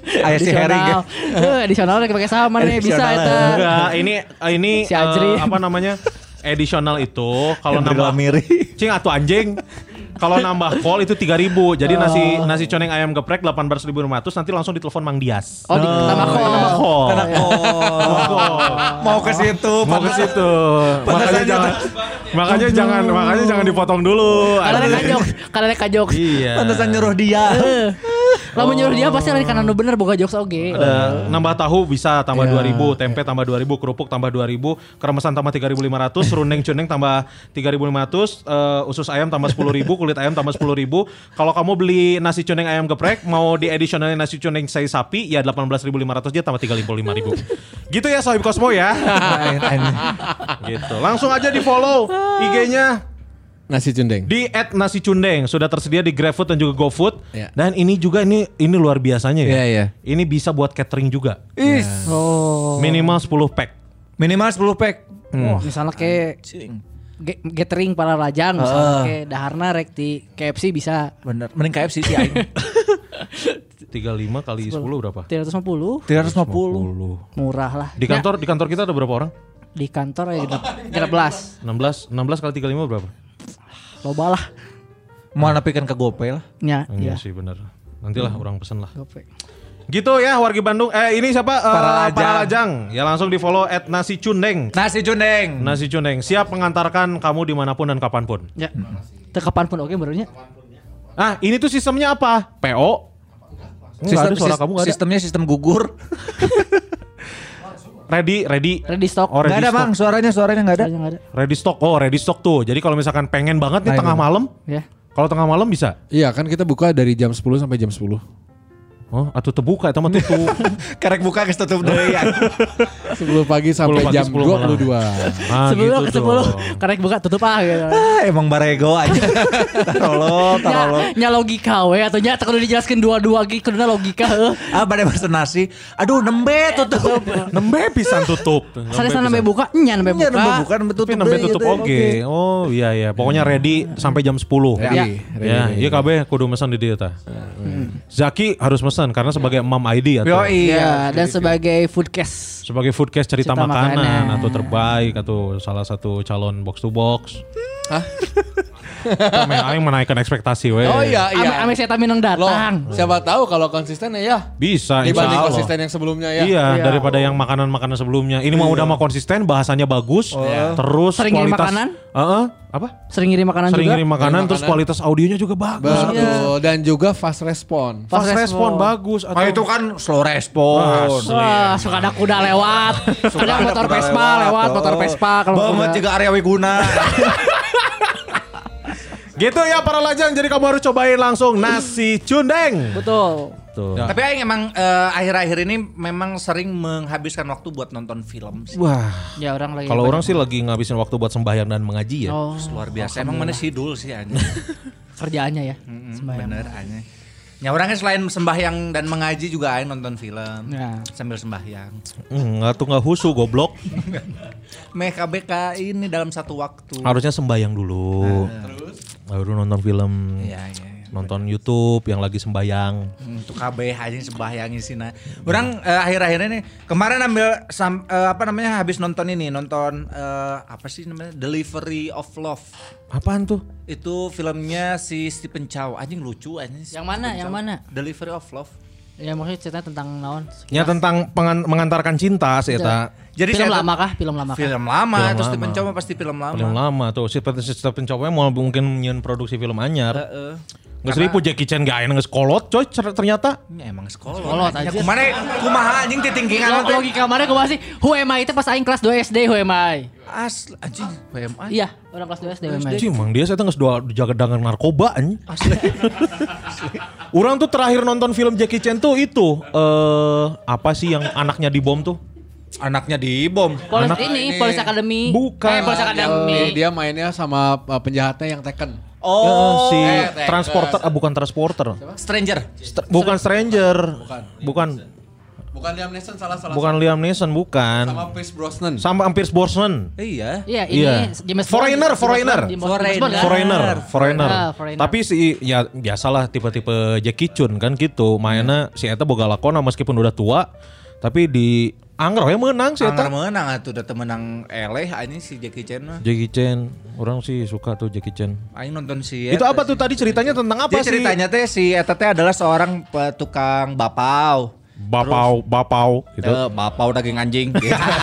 Ayah si Herring ya. Eh, addisional lagi pakai sama nih bisa eta. Enggak, ini ini Si Ajri. eh, apa namanya? Additional itu kalau nambah berlamiri. Cing atau anjing. Kalau nambah kol itu 3000 Jadi nasi nasi coneng ayam geprek 18.500 nanti langsung ditelepon Mang Dias. Oh, di tambah kol. Nambah kol. Karena oh, mau ke situ, Mau ke situ. makanya jangan makanya jangan makanya jangan dipotong dulu. Karena kajok, karena kajok. Iya. Pantesan nyuruh dia. Lamun nyuruh dia pasti lari kanan bener boga jokes oge. Ada nambah tahu bisa tambah Iya. 2000, tempe tambah 2000, kerupuk tambah 2000, keremesan tambah 3500, serundeng cuneng tambah 3500, eh, usus ayam tambah 10000, kulit ayam tambah 10000. Kalau kamu beli nasi cuneng ayam geprek mau di additionalnya nasi cuneng sei sapi ya 18500 dia tambah 35000. gitu ya Sohib Cosmo ya. gitu. Langsung aja di follow IG-nya Nasi cundeng. di nasi cundeng sudah tersedia di GrabFood dan juga GoFood. Ya. Dan ini juga ini ini luar biasanya ya. Iya, iya. Ini bisa buat catering juga. Is. Oh. Minimal 10 pack. Minimal 10 pack. Oh, misalnya kayak ge- gathering para lajang misalnya kayak daharna rek di KFC bisa Bener. Mending KFC sih aing. 35 kali 10 berapa? 350 350. murah lah. Di kantor di kantor kita ada berapa orang? Ya, di kantor ya genap genap belas 16 16 kali 35 berapa? Loba lah. Mau napikan ke GoPay lah. Ya, Iya ya. sih bener. Nantilah orang pesen lah. Gope. Gitu ya wargi Bandung. Eh ini siapa? Eh, Para lajang. para lajang. Ya langsung di follow at nasi cundeng. Nasi cundeng. Nasi cundeng siap mengantarkan kamu di mana pun dan kapan pun. Ya. Teu kapan pun oke barunya. Ah ini tuh sistemnya apa? PO? Enggak ada suara kamu ada. Sistemnya sistem gugur. Ready, ready. Ready stock. Oh, ready Gak ada stock. bang, suaranya suaranya nggak ada. Soalnya nggak ada. Ready stock. Oh, ready stock tuh. Jadi kalau misalkan pengen banget nih Nah, tengah malam, Ya. kalau tengah malam bisa. Iya kan kita buka dari jam 10 sampai jam 10. Oh, atau terbuka teman tutup. Karek buka ke tutup deh ya. 10 pagi sampai 10 pagi, jam 10 malam. 22. Ah, Sebelum gitu ke sepuluh dong. karek buka tutup ah gitu. Ah, emang barego aja. Tarolo, tarolo. Nya, nya logika we atau nya kudu dijelaskan dua-dua gitu kuduna logika heuh. Ah, pada pesen nasi. Aduh, nembe tutup. Nembe pisan tutup. Sare sana nembe buka, nya nembe Iya, buka. nembe bukan nembe tutup. nembe tutup gitu. oke. Oh, iya iya. Pokoknya ready sampai jam 10. Ready, Ya. ready, Ya, iya KB kudu pesan di dia ta. Zaki harus pesan karena sebagai mam ID atau Yo, iya. Ya, dan sebagai foodcast. sebagai foodcast cerita, Cerita makanan, makanan. atau terbaik atau salah satu calon box to box. Hah? Kami aing menaikkan ekspektasi we. Oh iya iya. ame saya minang Loh, datang. siapa tahu kalau konsisten ya. Bisa insya Dibanding Allah. konsisten yang sebelumnya ya. Iya, Iya. daripada yang makanan-makanan sebelumnya. Ini mau udah mau konsisten, bahasanya bagus, terus Sering ngirim kualitas makanan? Heeh, apa? Sering ngirim makanan Sering juga. ngirim makanan, terus makanan. kualitas audionya juga bagus. Betul. Dan juga fast respon. Fast, Fast respon respon. bagus Ah, itu kan slow respon. Wah, suka ada kuda lewat. Ada motor Vespa lewat, motor Vespa kalau Banget kuda. juga area Wiguna. Gitu ya para lajang, jadi kamu harus cobain langsung nasi cundeng. Betul. Tuh. Tapi aing emang eh, akhir-akhir ini memang sering menghabiskan waktu buat nonton film sih. Wah, Ya orang lagi. kalau orang sih lagi ngabisin waktu buat sembahyang dan mengaji ya. Oh, Luar biasa. Emang mana sidul sih anjing. kerjaannya ya. Mm, Sembahyang. Bener anjing. Ya orangnya selain sembahyang dan mengaji juga aing nonton film. Ya. Sambil sembahyang. Hmm, nggak tuh nggak husu goblok. MKBK ini dalam satu waktu. Harusnya sembahyang dulu. Baru nonton film. Iya, iya. Iya. nonton YouTube yang lagi sembayang. Untuk KB aja sembahyang sih nah. Orang eh, akhir-akhir ini kemarin ambil sam- eh, apa namanya habis nonton ini nonton eh, apa sih namanya Delivery of Love. Apaan tuh? Itu filmnya si Stephen Chow. Anjing lucu anjing. Yang mana? Stephen Yang Chow. mana? Delivery of Love. Ya maksudnya cerita tentang naon? Ya tentang pengan- mengantarkan cinta sih eta. Jadi film saya- lama kah? Film lama kah? Film lama, Film terus lama. Stephen Chow mah pasti film lama. Film lama tuh. Si Stephen Chow mau mungkin nyen produksi film anyar. Heeh. Nggak seribu Jackie Chan gak enak kolot coy ternyata. Ya emang. Sekolot Ya, aja. Kumana kumaha anjing titinggingan Lo- teh. logika mana gue masih Who am I itu pas aing kelas 2 SD Who am I Asli anjing WMA. Iya orang kelas 2 SD Who am I Cing, mang dia saya nggak dua jaga dengan narkoba anjing. Asli. Orang tuh terakhir nonton film Jackie Chan tuh itu eh apa sih yang anaknya dibom tuh? Anaknya dibom. Polis Anak- ini Polis Academy Bukan. Eh Polis Dia, Academy dia mainnya sama uh, penjahatnya yang Tekken. Oh, si Eh, Tekken. transporter ah, bukan transporter. Stranger. Str- bukan stranger. Bukan. Bukan Bukan Liam Neeson salah salah. bukan Liam Neeson bukan. sama Pierce Brosnan. Sama hampir Brosnan. Iya. Iya ini Iya. James Bond Foreigner, James foreigner. Foreigner. Foreigner, foreigner. Ah, foreigner. Tapi si ya biasalah tipe-tipe Jackie Chun kan gitu. Mainnya si eta boga lakona meskipun udah tua, tapi di Angger we menang si Anggar eta. menang atuh udah menang eleh anjing si Jackie Chan mah. Jackie Chan, orang sih suka tuh Jackie Chan. Aing nonton si Itu apa tuh tadi ceritanya tentang apa Jadi sih? ceritanya teh si eta teh adalah seorang tukang bapau. Bapau, bapau gitu. Eh, bapau daging anjing.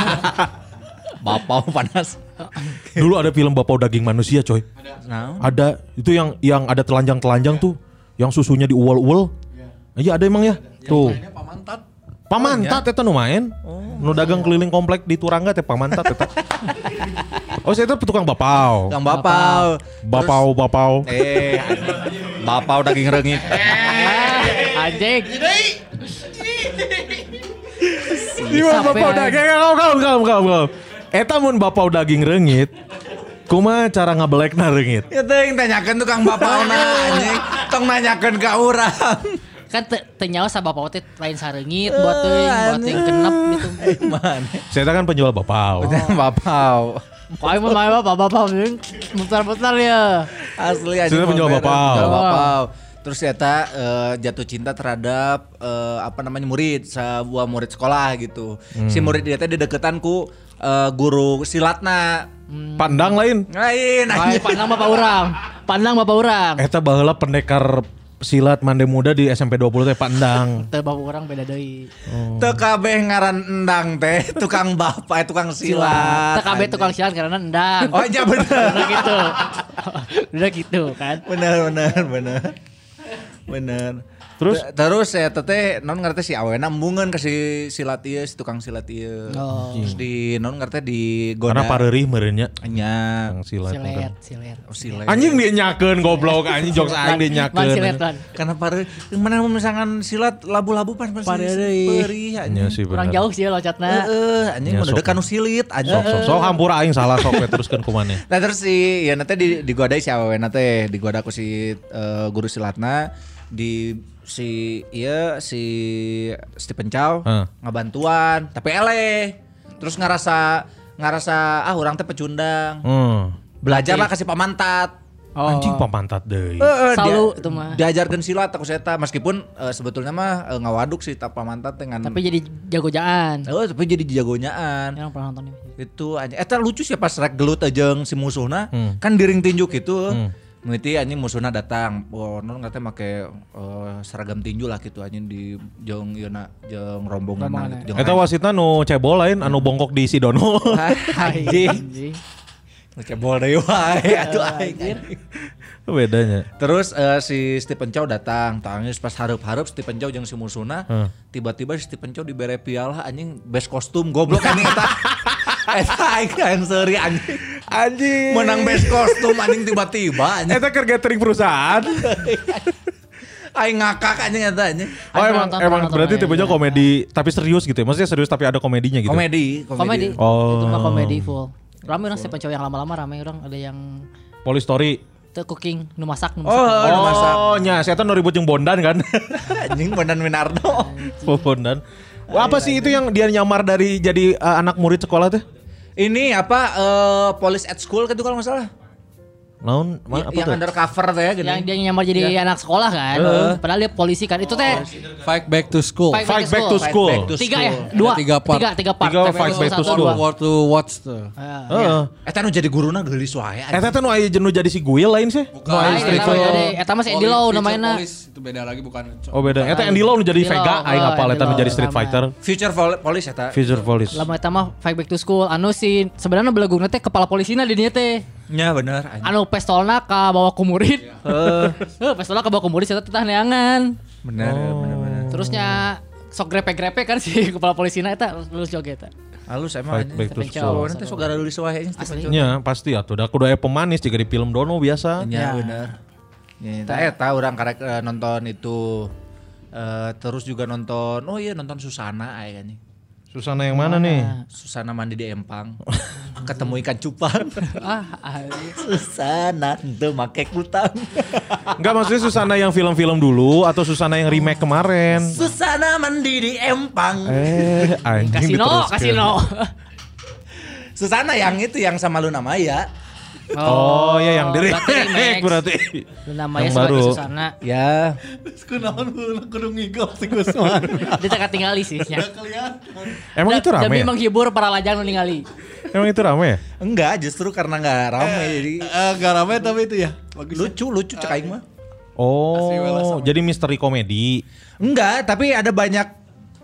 bapau panas. Dulu ada film Bapau Daging Manusia, coy. Nah, Ada itu yang yang ada telanjang-telanjang tuh, yang susunya diuwel-uwel. Iya ada emang ya. Tuh. Pamantat. Pamantat eta nu main. Nu dagang keliling komplek di Turangga teh pamantat eta. oh, saya itu tukang bapau. tukang bapau. Bapau, bapau. Eh, bapau daging reungit. Ah, Anjing Iya, bapau daging. Kau, kau, kau, kau, kau. Eta mun bapau daging reungit. Kumaha cara ngabelekna reungit? Ya teh yang tanyakan tukang bapau na anjing. Tong nanyakeun ka urang. Kan te, tenyawa sa bapak teh lain sareungit buat yang genep gitu. Mana? Saya kan penjual bapau. bapau. Kok aing mah main bapak bapak mutar-mutar ya. Asli aja. Sudah penjual bapau. Penjual bapau. Terus ternyata eh, jatuh cinta terhadap eh, apa namanya murid, sebuah murid sekolah gitu. Si murid dia teh dideketan ku eh, guru silatna. Pandang lain. Lain pandang bapak orang. Pandang bapak orang. Eta baheula pendekar silat mande muda di SMP 20 teh pandang. Teu bapak orang beda deui. Teu kabeh ngaran endang teh, tukang bapak, eh, tukang silat. Teu kabeh tukang silat karena endang. Oh iya bener. Udah gitu. Udah gitu kan. bener bener bener bener Terus? Te- terus ya teteh non ngerti si awena embungan ke si silat ieu si tukang silat ieu Oh. terus di non ngerti di goda Karena pareurih meureunnya. nya Tukang silat. Silet, silet. oh, silet Anjing dia nyakeun goblok anjing jokes aing dia nyakeun. silet kan. karena pare mana misalkan silat labu-labu pas pas Pareurih. perih Nya anjing sih Kurang jauh sih locatna. Heeh, anjing Ya, udah sok. kanu silit anjing Sok sok hampura aing salah sok teruskeun kumaneh. Nah terus si ya nanti di digodai si awewe teh digoda ku si eh, guru silatna di si iya si Stephen Chow Heeh. ngabantuan tapi eleh terus ngerasa ngerasa ah orang teh pecundang Hmm. belajar lah kasih pamantat Oh. Anjing pamantat deui. Eh, Selalu dia- itu mah. diajarkan silat aku seta meskipun eh, sebetulnya mah eh, ngawaduk sih tak pamantat dengan Tapi jadi jago-jagaan. oh tapi jadi jagonyaan Yang pernah nonton ini. itu aja eta lucu sih pas rek gelut aja si musuhna Hmm. kan diring tinju gitu Miti anjing musuhna datang, oh non katanya make eh, seragam tinju lah gitu anjing di jong yeuna jeung rombongan Rombongan, gitu. Eta wasitna nu cebol lain anu bongkok di Sidono. anjing. Anjing. Cebol deui wae atuh aing. Bedanya. Terus eh, si Stephen Chow datang, tangis pas hareup-hareup Stephen Chow jeung si musuhna, Hmm. tiba-tiba si Stephen Chow dibere piala anjing best kostum goblok anjing eta. Eta aing kan seuri anjing. Anjing. Menang best kostum anjing tiba-tiba anjing. Eta keur catering perusahaan. Aing ngakak anjing eta anjing. Oh emang nonton, emang nonton, berarti ya, tipenya ya. komedi tapi serius gitu ya. Maksudnya serius tapi ada komedinya gitu. Komedi, Komedi. Oh. Itu mah komedi full. Rame orang Stephen Chow yang lama-lama rame orang ada yang Police Story. teu cooking, nu masak, nu Oh, masak. nu masak. Oh, nya saya tuh ribut jeung Bondan kan. anjing Bondan Winardo. Bondan. Wah, apa sih itu yang dia nyamar dari jadi uh, anak murid sekolah tuh? Ini apa eh police at school kan itu kalau nggak salah. Naon? Ma- apa yang tuh? undercover teh ya gini. Yang dia nyamar jadi anak sekolah kan. Padahal dia polisi kan. Itu teh Fight back to school. Fight Fight back to school. back to tiga ya? school. Dua. Ada tiga part. Tiga, tiga part. Tiga Fight Back to School. War to watch tuh. Heeh. Eta nu jadi guruna geulis wae. Eh teh nu aya jenuh jadi si Guil lain sih? Nu Street eta mah Eta mah si Andy Lau namanya. Itu beda lagi bukan. Oh beda. Eta Andy Lau nu jadi Vega, aing Oh, apal eta nu jadi. Street Sama. Fighter. Future Police eta. Future Police. Lama eta mah Fight Back to School. Anu si sebenarnya belagu teh kepala polisina di dieu teh. Ya bener. anjing. Anu pistolna ka bawa ku murid. Heeh. pistolna ka bawa ku murid eta teh neangan. Bener, bener, bener. Terusnya sok grepe-grepe kan si kepala polisina eta lulus joget eta. Halus emang. Fight Back to. School. Oh, nanti sok gara nulis wae. Ya pasti atuh. Da kudu aya pemanis juga di film Dono biasa. Ya bener. Ya, eta eta orang karek eh, nonton itu eh, terus juga nonton oh iya nonton Susana aya kan Susana yang mana nih? Susana mandi di Empang. Ketemu ikan cupang. Ah, ah, Susana teu make kutang. Enggak maksudnya Susana yang film-film dulu atau Susana yang remake kemarin? Susana mandi di Empang. Eh, anjing kasino, kasino. Susana yang itu yang sama Luna Maya. Oh, ya yang dari berarti remake. berarti. Namanya Yang sebagai baru. Susana. Ya. Kunaon kudu ngigok si Gusman. Dia tak tinggali sih. nya. Emang itu rame Demi ya? menghibur para lajang nu ningali. Emang itu rame ya? Enggak, justru karena nggak rame jadi Eh, Gak rame tapi itu ya. Bagus. lucu lucu cek aing mah. Oh, jadi misteri komedi. Enggak, tapi ada banyak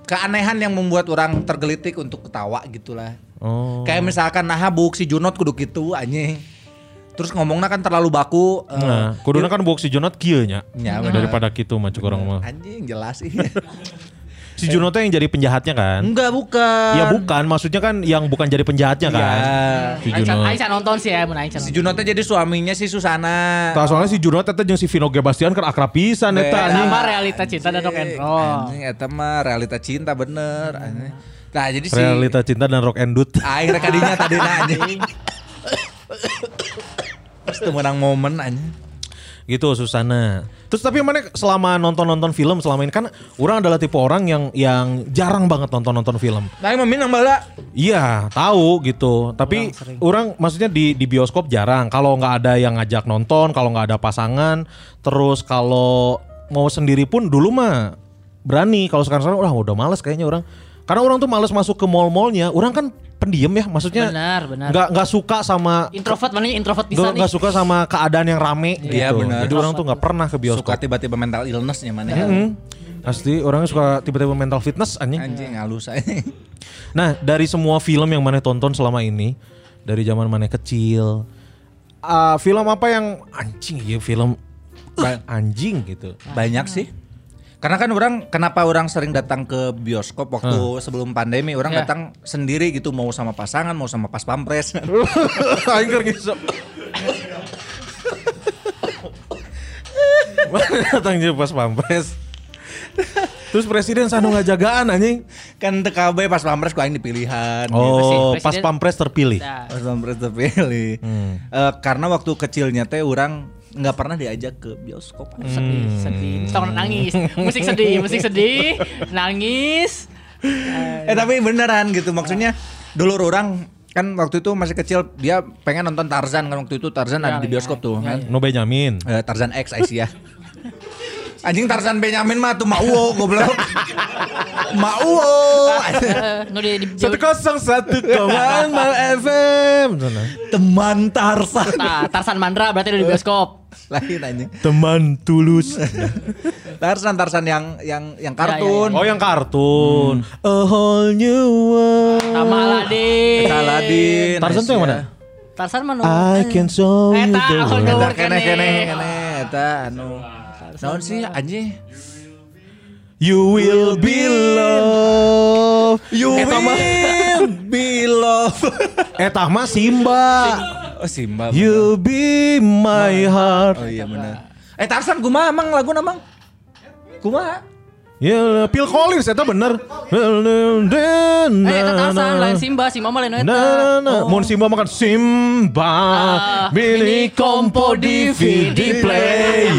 keanehan yang membuat orang tergelitik untuk ketawa gitulah. Oh. Kayak misalkan nah buk si Junot kudu gitu anjing. Terus ngomongnya kan terlalu baku. eh, Nah, kuduna kan buat si Junot kieu nya. Ya, bener. Daripada kitu mah cek orang mah. anjing jelas sih. Si Junot yang jadi penjahatnya kan? Enggak bukan. Ya bukan, maksudnya kan yang bukan jadi penjahatnya kan? Iya. Si Junot. Aing nonton sih ya, mun aing Si nonton. Junotnya jadi suaminya si Susana. Tah soalnya si Junot eta jeung si Vino G Bastian kan akrab pisan eta anjing. Sama realita cinta dan rock and roll. Anjing eta mah realita cinta bener. Nah, jadi si Realita cinta dan rock and dut. aing rek kadinya tadi anjing. Teu menang momen anjing. gitu Susana. Terus tapi mana selama nonton-nonton film selama ini kan orang adalah tipe orang yang yang jarang banget nonton-nonton film. Nah, emang minang bala. Iya, tahu gitu. Tapi orang maksudnya di di bioskop jarang. Kalau nggak ada yang ngajak nonton, kalau nggak ada pasangan, terus kalau mau sendiri pun dulu mah berani. Kalau sekarang-sekarang udah udah males kayaknya orang. Karena orang tuh males masuk ke mall-mallnya. Orang kan pendiam ya, maksudnya Benar, benar. nggak nggak suka sama Introvert mana introvert bisa nggak nih. nggak suka sama keadaan yang rame Iya, gitu. benar. Jadi orang tuh nggak pernah ke Suka bioskop. tiba-tiba mental illnessnya mana. Hmm. Pasti orangnya suka tiba-tiba mental fitness anjing. Anjing halus anjing. Nah, dari semua film yang mana tonton selama ini, dari zaman mana kecil, ah, film apa yang anjing ya film Ba- anjing gitu. Banyak sih. Karena kan orang kenapa orang sering datang ke bioskop waktu sebelum pandemi orang Ya. datang sendiri gitu mau sama pasangan mau sama pas pampres. Ngisep. Mana datang jeung pas pampres. Terus presiden sanu ngajagaan anjing. kan TKB pas pampres ku aing dipilihan. Oh, Presiden- pas pampres terpilih. Nah, Pas pampres terpilih. Eh, karena waktu kecilnya teh orang nggak pernah diajak ke bioskop. sedih, sedih. Tong nangis. Musik sedih, musik sedih, nangis. Eh tapi beneran gitu maksudnya dulu orang kan waktu itu masih kecil dia pengen nonton Tarzan kan waktu itu Tarzan ada di bioskop tuh kan. No Benyamin. Eh, Tarzan X Aisyah. Anjing Tarzan Benyamin mah tuh Mauwo goblok. Eh, di, Satu kosong satu koma nol FM. Teman Tarzan. Nah, Tarsan Mandra berarti udah di bioskop. Lain anjing. Teman tulus. Tarzan Tarzan yang yang yang kartun. Oh yang kartun. A whole new world. Sama Aladin. Aladin. Tarzan tuh yang mana? Tarsan mana? I can show you Eta, the world. Eta kene kene kene eta anu. Naon sih anjing? You will be loved. You Eta mah will be love. Eta mah Simba. Oh Simba. You be my heart. Oh iya benar. Eh Tarzan kumaha emang lagu namang? Kumaha? Ya, Phil Collins eta bener. Eh, Tarsan lain Simba, Simba mah lain eta. Oh. Mun Simba makan Simba, Ah, mini kompo DVD player.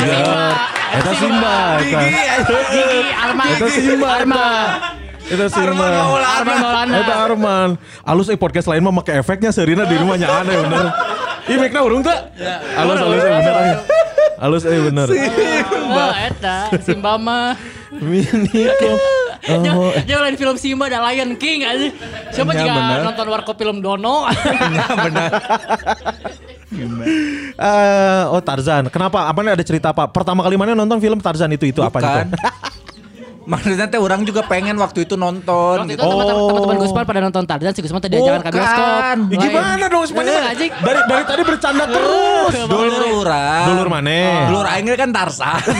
Eta Simba, eta. Gigi, Arman. Eta Simba, Arman. Eta Simba. Arman Maulana. Arman Maulana. Eta Arman. Alus eh podcast lain mah make efeknya serina di rumahnya aneh bener. Ih, mikna urung tuh. Halus, halus, eh, bener. Halus, eh, bener. Oh, eta Simba mah. Mini kok. Jangan jangan lain film Simba ada Lion King aja. Siapa Ya, juga bener. nonton warkop film Dono? benar. Eh, oh Tarzan. Kenapa? Apa nih ada cerita apa? Pertama kali mana nonton film Tarzan itu itu apa Bukan. itu? Maksudnya teh orang juga pengen waktu itu nonton Waktu itu gitu. teman-teman teman-teman Gusman pada nonton Tarzan si Gusman tadi diajakan ke bioskop. Lain. gimana dong? Eh, anjing. Dari dari tadi bercanda terus. Dulur urang. Dulur maneh. Dulur aing kan Tarsan.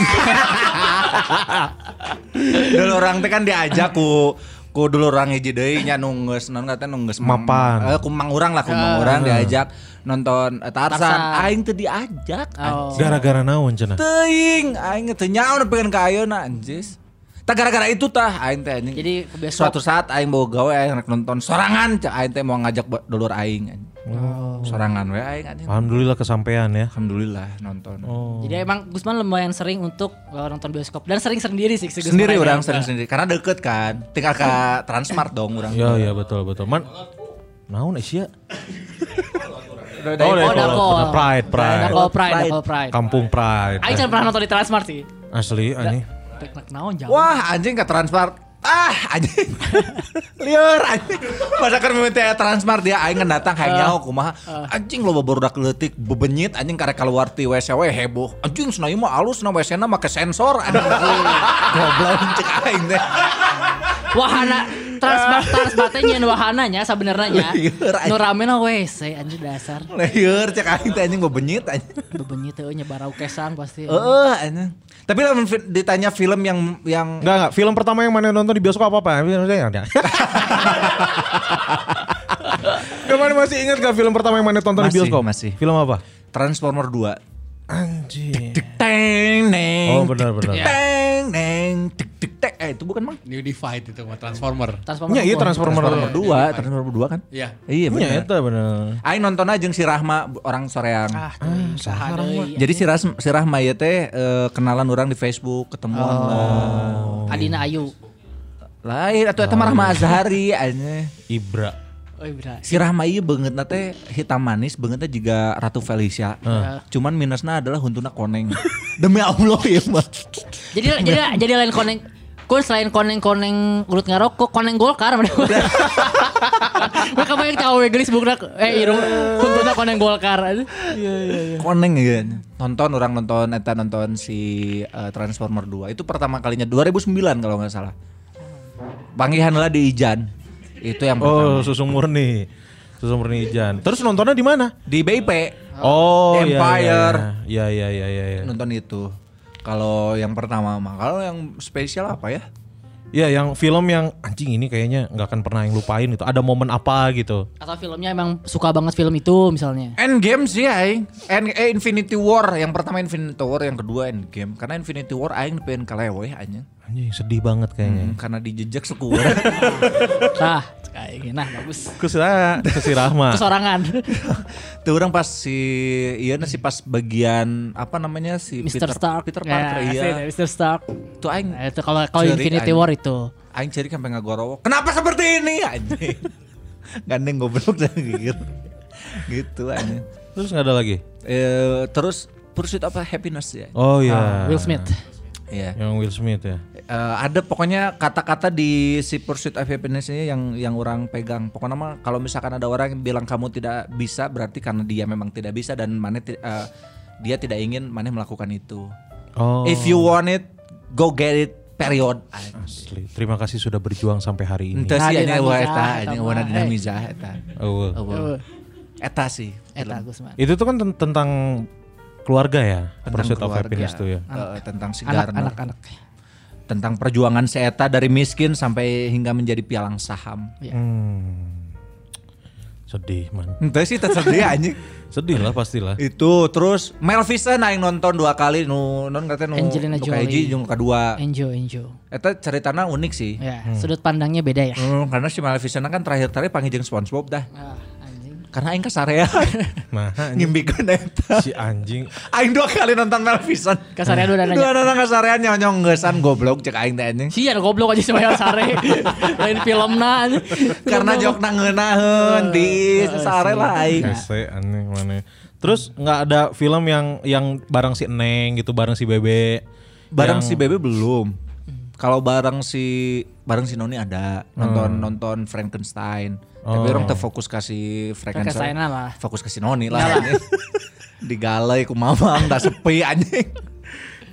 Dulur orang teh kan diajak ku ku dulur orang hiji deui nya nunggeus non kata nunggeus Mapan. Eh ku mang urang lah ku mang urang diajak nonton eh, Tarsan. Tarzan. Aing teu diajak. Oh. Gara-gara naon cenah? Teuing aing teu nyaon pengen ka ayeuna anjis. Tah gara-gara itu tah aing teh anjing. Jadi ke bioskop. suatu saat aing bawa gawe aing rek nonton sorangan cak aing teh mau ngajak dulur aing anjing. Sorangan we aing anjing. Alhamdulillah kesampaian ya. Alhamdulillah nonton. Oh. Jadi emang Gusman lumayan sering untuk uh, nonton bioskop dan sering sendiri sih si Gusman Sendiri orang sering sendiri karena deket kan. Tinggal ke Transmart dong orang. Iya iya betul betul. Man naon Asia? Oh, Oh. Pride, Pride. Pride, Pride. Kampung Pride. Aing jangan pernah nonton di Transmart sih. Asli anjing. Teknik naon jauh. Wah anjing ke Transmart. Ah anjing. Liur anjing. Masa kan meminta Transmart dia aing kan datang hayang nyaho kumaha. Anjing lo baru dak leutik bebenyit anjing karek keluar ti WC we heboh. Anjing ieu mah alus na WC na make sensor anjing. Goblok cek aing teh. Wahana Transmart teh nyeun wahananya sebenarnya nya. Anjing. Nu rame na WC anjir dasar. Liur cek aing teh anjing bebenyit anjing. Bebenyi teh nyebarau kesang pasti. Heeh anjing. Tapi fi- ditanya film yang yang Enggak enggak, film pertama yang mana nonton di bioskop apa apa? Ada. Kemarin masih ingat gak film pertama yang mana tonton di Masih, bioskop? masih. Film apa? Transformer 2. Anjing. Teng neng. Oh, benar, benar. tik, Teng neng. Tik tik tek. Eh itu bukan mang. New Divide itu mah Transformer. Transformer. Ya, iya dua. Transformer. Transformer 2, Transformer 2 kan? Iya. Iya Iya, benar. itu bener. Aing nonton aja jeung si Rahma orang soreang. Ah, deui. Jadi si, Ras, si Rahma ya teh eh, kenalan orang di Facebook, ketemuan lah. Adina Ayu. Lain atau eta mah Rahma Azhari aja. Ibra. Oh iya. Si Rahma ieu beungeutna teh hitam manis, beungeutna juga Ratu Felicia. Cuman minusnya adalah huntuna koneng. Demi Allah ya mah. Jadi jadi jadi lain koneng Kun selain koneng-koneng urut ngarokok, koneng golkar mana? Mereka banyak tahu we gelis bukna eh irung kuntuna koneng golkar. Koneng ya. Nonton orang nonton eta nonton si eh, Transformer 2. Itu pertama kalinya 2009 kalau nggak salah. Panggihan lah di Ijan. Itu yang pertama. Oh, susu murni. Susu murni Ijan. Terus nontonnya di mana? Di BIP. Oh, iya, Empire. Iya, iya, iya, iya, iya. Nonton itu. Kalau yang pertama mah, kalau yang spesial apa ya? Iya, yang film yang anjing ini kayaknya nggak akan pernah yang lupain itu. Ada momen apa gitu. Atau filmnya emang suka banget film itu misalnya. Endgame sih aing. End, eh, Infinity War, yang pertama Infinity War, yang kedua Endgame. Karena Infinity War aing pengen kaleweh aja. Anjing sedih banget kayaknya. Hmm, karena dijejak sekuat. Nah. Nah, bagus. Kusira, Kusi Rahma. Kesorangan. Tuh orang pas si iya sih pas bagian apa namanya si Mr. Stark. Peter Parker Ya, iya. Mr. Stark. Tuh aing Nah, itu kalau kalau Infinity. War itu. aing cari sampai ngagorowo. Kenapa seperti ini anjing? Gandeng goblok dan gitu. Gitu anjing. Terus nggak ada lagi? Eh terus Pursuit apa Happiness ya? Oh iya. Ah, Will Smith. Iya. Yang Will Smith ya. Eh, ada pokoknya kata-kata di si Pursuit of Happiness ini yang yang orang pegang. Pokoknya mah kalau misalkan ada orang yang bilang kamu tidak bisa berarti karena dia memang tidak bisa dan mana ti- eh, dia tidak ingin mana melakukan itu. Oh. If you want it, go get it. Period. Asli. Terima kasih sudah berjuang sampai hari ini. Ente sih Nah, ini eta, ini eh. dinamiza eta. Oh. Eueuh. Eta sih. Eta Gusman. Itu tuh kan ten- tentang keluarga ya, Tentang Pursuit of keluarga. Happiness tuh ya. Eh, tentang si Garner. anak anak. Tentang perjuangan si Eta dari miskin sampai hingga menjadi pialang saham. Iya. Hmm. Sedih man. Ente sih tersedih anjing. Sedih lah pastilah. Itu terus Mel Gibson aing nonton dua kali nu non katanya nu Angelina nu Jolie. jeung kedua. Enjoy, enjoy. Eta ceritana unik sih. Ya, sudut pandangnya beda ya. Hmm, karena si Mel Gibson kan terakhir-terakhir panggil jeung SpongeBob dah. Ah. Karena aing kasarea Nah, ngimbikeun eta. si anjing. Aing dua kali nonton Mel Gibson. Kasarean udah nanya. Dua nonton kasarean nyonyong gesan goblok cek aing teh anjing. Sia goblok aja sama sare. Lain filmna anjing. Karena jok ngeunaheun di sare lah aing. Hese aneh mana. Terus nggak ada film yang yang bareng si Neng gitu, bareng si Bebe. Bareng Yang- si Bebe belum. Kalau bareng si bareng si Noni ada nonton nonton Frankenstein. Tapi orang terfokus kasih lah. Fokus ke si Noni lah. anjing. Digalai ku mamang dah sepi anjing.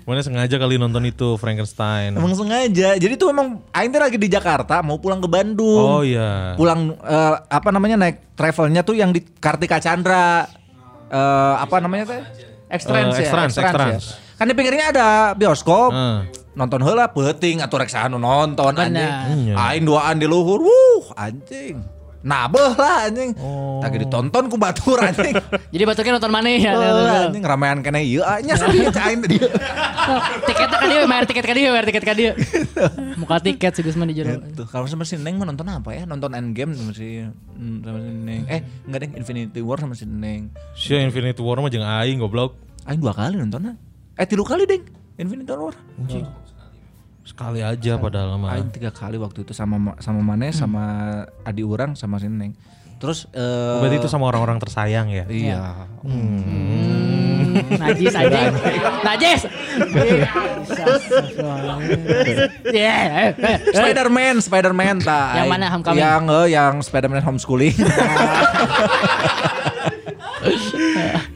Mana sengaja kali nonton itu Frankenstein. Emang sengaja. Jadi tuh emang aing teh lagi di Jakarta mau pulang ke Bandung. Oh iya. Pulang eh, apa namanya naik travelnya tuh yang di Kartika Chandra. Eh, apa namanya teh? Extrans Eh, ya. Extrans, Extrans ya. Extrans. Kan di pinggirnya ada bioskop. Eh. Nonton heula peuting atuh rek sahanu nonton anjing. Iya. Aing duaan di luhur. Wuh, anjing. Nabeh lah anjing. Oh. Tadi ditonton ku batur anjing. Jadi batuknya nonton mana ya? Anjing ramean kene ieu ah, nya sapi aing tadi. Tiketnya kan dia, bayar tiket kan dia, bayar tiket kan dia. Muka tiket sih Gusman di jero. Tuh, kalau sama si Neng mau nonton apa ya? Nonton Endgame sama si hmm, sama si Neng. Eh, enggak deh Infinity War sama si Neng. Si Infinity War mah jeung aing goblok. Aing dua kali nontonnya. Eh, tiga kali deng. Infinity War. Sekali aja padahal mah. Aing tiga kali waktu itu sama sama Mane, sama Adi Urang, sama si Neng. Terus eh Berarti itu sama orang-orang tersayang ya. Iya. Najis aja. Najis. Ya, eh, eh. Spider-Man, Spider-Man ta. Yang mana Homecoming? Yang eh, yang Spider-Man homeschooling.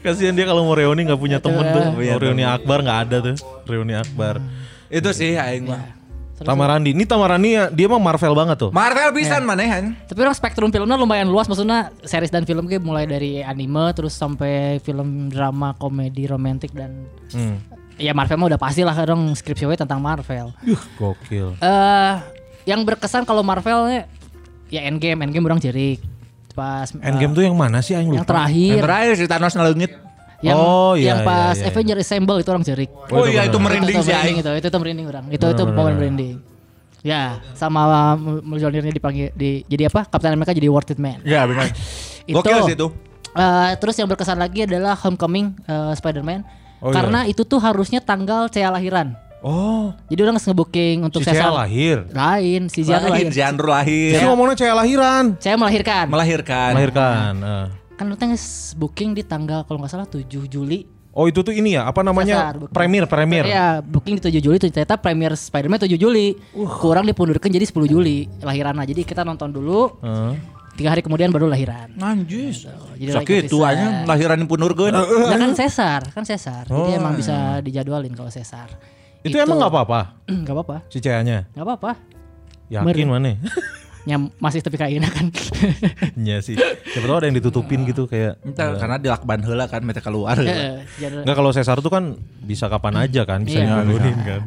Kasihan dia kalau mau reuni nggak punya temen tuh. Iya, Mau reuni Akbar nggak ada tuh. Reuni Akbar. Itu sih aing mah. Tamarandi, ini Tamarandi ya, dia mah Marvel banget tuh. Marvel pisan manehan. Tapi orang spektrum filmnya lumayan luas maksudnya series dan film kayak mulai dari anime terus sampai film drama, komedi, romantik dan Hmm. ya Marvel mah udah pasti lah orang skripsi tentang Marvel. Yuh, gokil. Eh yang berkesan kalau Marvelnya ya Endgame, Endgame orang jerik. Pas Endgame tuh yang mana sih aing yang lupa? terakhir Yang terakhir si Thanos naleungit. Yang Oh, iya, yang pas iya, iya. Avenger Assemble itu orang jerik. Oh, iya itu merinding itu, sih itu merinding aing. itu, itu, itu merinding orang. Itu itu momen merinding. Ya, sama Mjolnirnya dipanggil di jadi apa? Captain America jadi Worth It Man. Ya benar. Itu. Gokil sih itu. Eh, terus yang berkesan lagi adalah Homecoming eh, Spider-Man. Oh, Karena itu tuh harusnya tanggal Cea lahiran. Oh, Jadi orang nge-booking untuk si Cesar. lahir. Lain, si Zian Lahir, lahir. Ziandro lahir. Dia ngomongnya Cea lahiran. Saya melahirkan. Melahirkan. Melahirkan. eh. Kan lu teh booking di tanggal kalau nggak salah 7 Juli. Oh itu tuh ini ya, apa namanya? Booking. Premier, premier. Iya, booking di 7 Juli tuh ternyata premier Spider-Man 7 Juli. Kurang dipundurkan jadi 10 Juli lahiran Jadi kita nonton dulu. Eh. Tiga hari kemudian baru lahiran. Anjis. Jadi Sakit aja lahiran pun nurgeun. Nah kan sesar, kan sesar. Jadi emang bisa dijadwalin kalau sesar. Itu, emang nggak apa-apa Nggak apa-apa. si? Nggak apa-apa. Yakin mana? Ya masih tapi kayak ini kan. Iya sih. Siapa tahu ada yang ditutupin gitu kayak. Entar karena dilakban heula kan mete keluar. Heeh, jadi- Enggak kalau Cesar tuh kan bisa kapan aja kan, bisa Iya. dimundurin kan.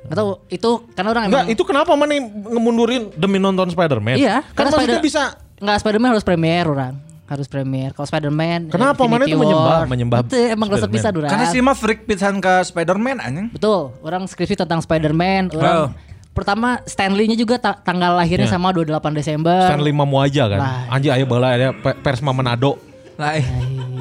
Nggak tahu itu karena orang Enggak, emang itu kenapa mana yang ngemundurin demi nonton Spider-Man? Iya, kan karena maksudnya Spider- bisa nggak Spider-Man harus premier orang. Harus premier. Kalau Spider-Man Kenapa? Mana itu menyembah- menyembah Itu emang resep bisa durang. Karena si mah freak pisan ke Spider-Man anjing. Betul, orang skripsi tentang Spider-Man. Orang Oh. Pertama Stanley-nya juga ta- tanggal lahirnya Iya. sama 28 Desember. Stanley Mamu aja kan. Lah. Anjing ayo bala ada Pe- Persma Manado. Lah eh.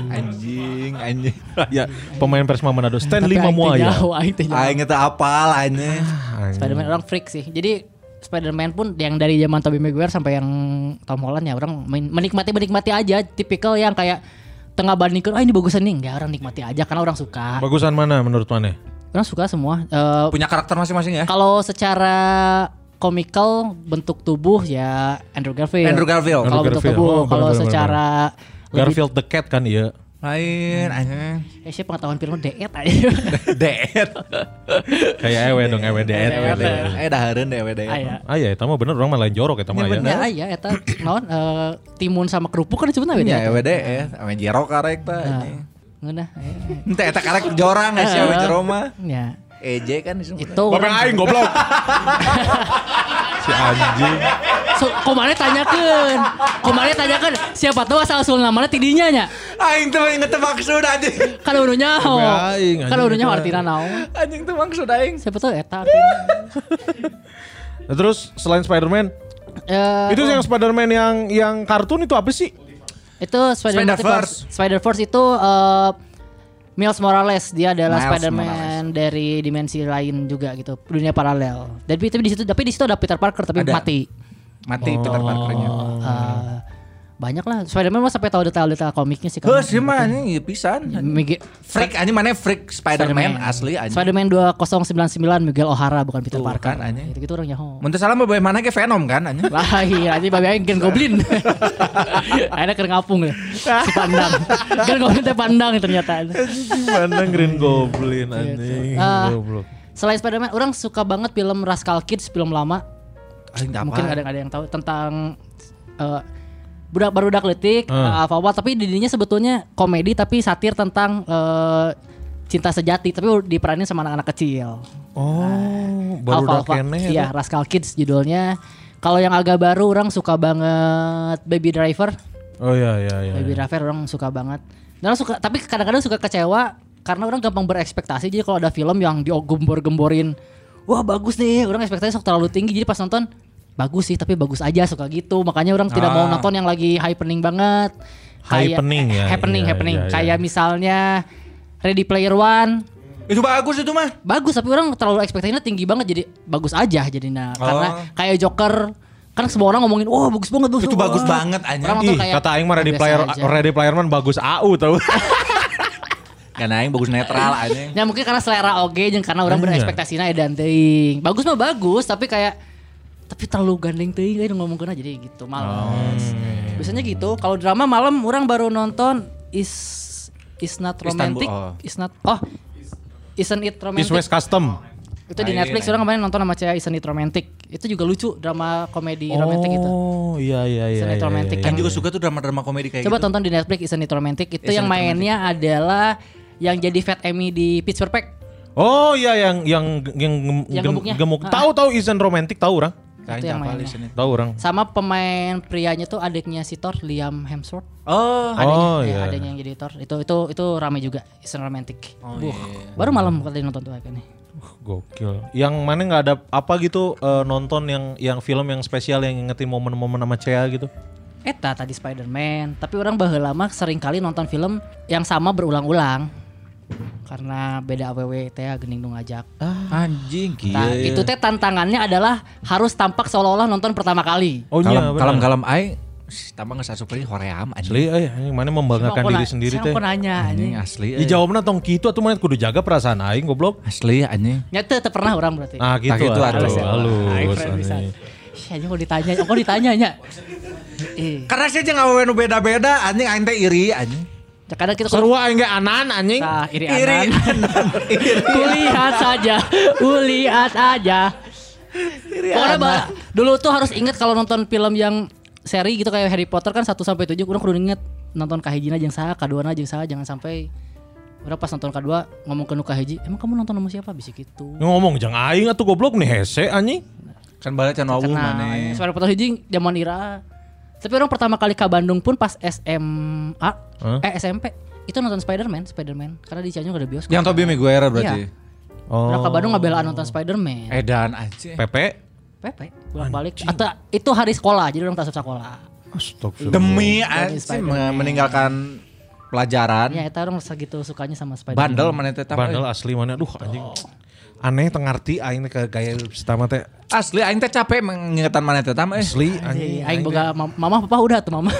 anjing anjing. ya, pemain Persma Manado Stanley Mamu aja. aing teh apal anjing. Anjing. Spider-Man orang freak sih. Jadi Spider-Man pun yang dari zaman Tobey Maguire sampai yang Tom Holland ya orang main- menikmati menikmati aja tipikal yang kayak tengah bandingkan ah ini bagusan nih enggak orang nikmati aja karena orang suka Bagusan mana menurut mana? Orang suka semua Eh, Punya karakter masing-masing ya. kalau secara komikal bentuk tubuh ya Andrew Garfield Andrew Garfield. kalau bentuk tubuh Oh, kalau secara lebih- Garfield the Cat kan iya. Lain anjing. eh siapa pengetahuan film deet aja Deet. Kayak ewe dong ewe deet. ewe deet. Eh dahareun deh we deet. Aya. Ah ya, itu mah bener orang mah lain jorok eta mah ya. Ya, aya eta naon eh, timun sama kerupuk kan disebutna beda. Ya we deet. Ame jero karek anjing. Ngeunah. eh, Ente eta karek jorang geus ya we jero mah. Ya. EJ kan disebut. Itu Bapak orang- aing goblok. si anjing. So, kemarin tanyakan, kemarin tanyakan siapa tahu asal usul namanya tidinya nya. Aing teh inget maksud anjing. Kan udah nyaho. Anjing udah nyaho artinya naon. Anjing teh maksud aing. Siapa tahu eta artinya. Nah, terus selain Spider-Man, Eh, itu yang Spider-Man yang yang kartun itu apa sih? Itu Spider-Man Spider-Verse. Spider-Verse itu eh, Miles Morales dia adalah Miles Spider-Man dari dimensi lain juga gitu, dunia paralel. Dan tapi di situ tapi di situ ada Peter Parker tapi Ada. mati. Mati Peter Parker-nya. Eh, Banyak lah. Spider-Man mah sampai tahu detail-detail komiknya sih. Heuh sih mah anjing pisan. Miguel, Freak anjing mana freak Spider-Man asli anjing. Spider-Man 2099 Miguel O'Hara bukan Peter Tuh, Parker. kan, anjing. Itu gitu orang nyaho. Mun salah mah bae mana ke Venom kan anjing. Lah iya anjing babi aing gen goblin. Akhirnya keur ngapung ya. Si pandang. Gen goblin teh pandang ternyata. Gimana Green Goblin anjing. Ah. Goblok. Selain Spider-Man, orang suka banget film Rascal Kids, film lama. Mungkin ada ada yang tahu tentang eh, budak barudak letik, uh. apa tapi dirinya sebetulnya komedi tapi satir tentang eh, cinta sejati tapi diperanin sama anak-anak kecil. Oh, baru udah Alpha-alpha. kene. Iya, Rascal Kids judulnya. Kalau yang agak baru orang suka banget Baby Driver. Oh iya iya iya. Baby Driver orang suka banget. Dan suka tapi kadang-kadang suka kecewa karena orang gampang berekspektasi jadi kalau ada film yang digembor-gemborin wah bagus nih orang ekspektasi sok terlalu tinggi jadi pas nonton bagus sih tapi bagus aja suka gitu makanya orang tidak mau Ah. nonton yang lagi happening banget Happening ya, happening iya, happening iya, iya. kayak misalnya Ready Player One Itu bagus itu mah. bagus tapi orang terlalu ekspektasinya tinggi banget jadi bagus aja jadinya karena Oh. kayak Joker kan semua orang ngomongin wah bagus banget bagus Itu banget." bagus banget, anjing. Orang Ih, kayak, kata aing mah Ready Player aja. Ready Player Man bagus AU tau. Kan aing bagus netral anjing. Ya mungkin karena selera oge jeung karena orang Iya. berekspektasina edan teuing. Bagus mah bagus tapi kayak tapi terlalu gandeng teuing aja ngomongkeun jadi gitu malas. Biasanya gitu. Kalau drama malam orang baru nonton is is not romantic. Istanbul, oh. Is not oh Isn't it romantic? West Custom. Itu di Netflix orang kemarin nonton sama cewek Isn't it romantic. Itu juga lucu drama komedi romantic itu. Oh iya iya iya. Isn't it iya, romantic iya, Kan iya. juga suka tuh drama-drama komedi kayak Coba gitu. tonton di Netflix Isn't it romantic. Itu Isn't yang mainnya adalah yang jadi Fat Amy di Pitch Perfect. Oh iya yang yang yang Yang gem- gemuknya. gemuk. Ah. Tahu tahu Isn't Romantic tahu orang. Kayak Itu yang apa mainnya. Tahu orang. Sama pemain prianya tuh adiknya si Thor Liam Hemsworth. Oh, Adanya, Oh, ya, iya. adanya yang jadi Thor. Itu itu itu rame juga. Isn't romantic. Oh, Buh, iya. Baru malam kali nonton tuh kayaknya. Uh, Gokil. Yang mana nggak ada apa gitu eh, nonton yang yang film yang spesial yang ngingetin momen-momen sama Cea gitu. Eta tadi Spider-Man, tapi orang baheula lama sering kali nonton film yang sama berulang-ulang. Karena beda AWW teh gening nu ngajak. anjing Nah, kieu. itu teh tantangannya adalah harus tampak seolah-olah nonton pertama kali. Oh iya Kalem benar. kalem kalem aing tambah nggak sasupri hoream anjing. Asli eh anjing mana membanggakan Siapa diri sendiri siapa teh. nanya Anjing anjing. asli. Di eh. jawabna tong kitu atuh mana kudu jaga perasaan aing goblok. Asli anjing. Nyata teu pernah orang berarti. Nah gitu, gitu, atuh. atuh. halus. Anjing. Ih, anjing kok ditanya, kok ditanya nya. Karena sih jeung awewe nu beda-beda anjing aing teh iri anjing. Kadang kita Seru aing ge anan anjing. Nah, iri Iri. anan. Kulihat saja, kulihat aja. Pokoknya ba- dulu tuh harus inget kalau nonton film yang seri gitu kayak Harry Potter kan 1 sampai 7 kurang kudu inget nonton kahijina jeung saha, kaduana jeung saha, jangan sampai Udah pas nonton kedua ngomong ke nu kahiji, emang kamu nonton sama siapa bisa gitu. Ngomong jangan aing atuh goblok nih hese anjing. Kan balik can wawu Kenal, maneh. Suara Potter hiji zaman ira. Tapi orang pertama kali ke Bandung pun pas SMA, Hah? eh SMP itu nonton Spider-Man, Spider-Man karena di Cianjur gak ada bioskop. Yang Tobey Maguire berarti. Iya. Oh. Orang ke Bandung ngabelaan nonton Spider-Man. Edan anjing. Pepe. Pepe bolak balik atau itu hari sekolah jadi orang tasuk sekolah Astagfirullah. Demi anjing meninggalkan pelajaran. ya itu orang segitu sukanya sama Spider-Man Bandel mana teh tah, Bandel asli mana? Aduh anjing. Aneh tengarti aing ke gaya pertama teh. Asli aing teh capek mengingetan mana teh tam eh. Asli aing boga mam- mama papa udah tuh mama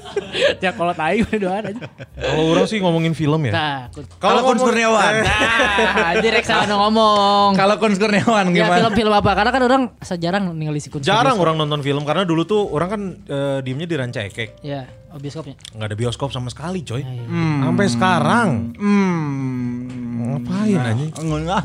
tiap kalau aing udah doan aja Kalau orang sih ngomongin film ya. nah Kalau Kun Kurniawan. nah direk sana ngomong Kalau Kun Kurniawan ya gimana? film-film apa karena kan orang sejarang ningali si Kun Jarang orang nonton film karena dulu tuh orang kan eh, diemnya di ranca ekek. ya oh, bioskopnya Nggak ada bioskop sama sekali coy. iya. Sampai sekarang. Hmm. Ngapain anjing? Enggak.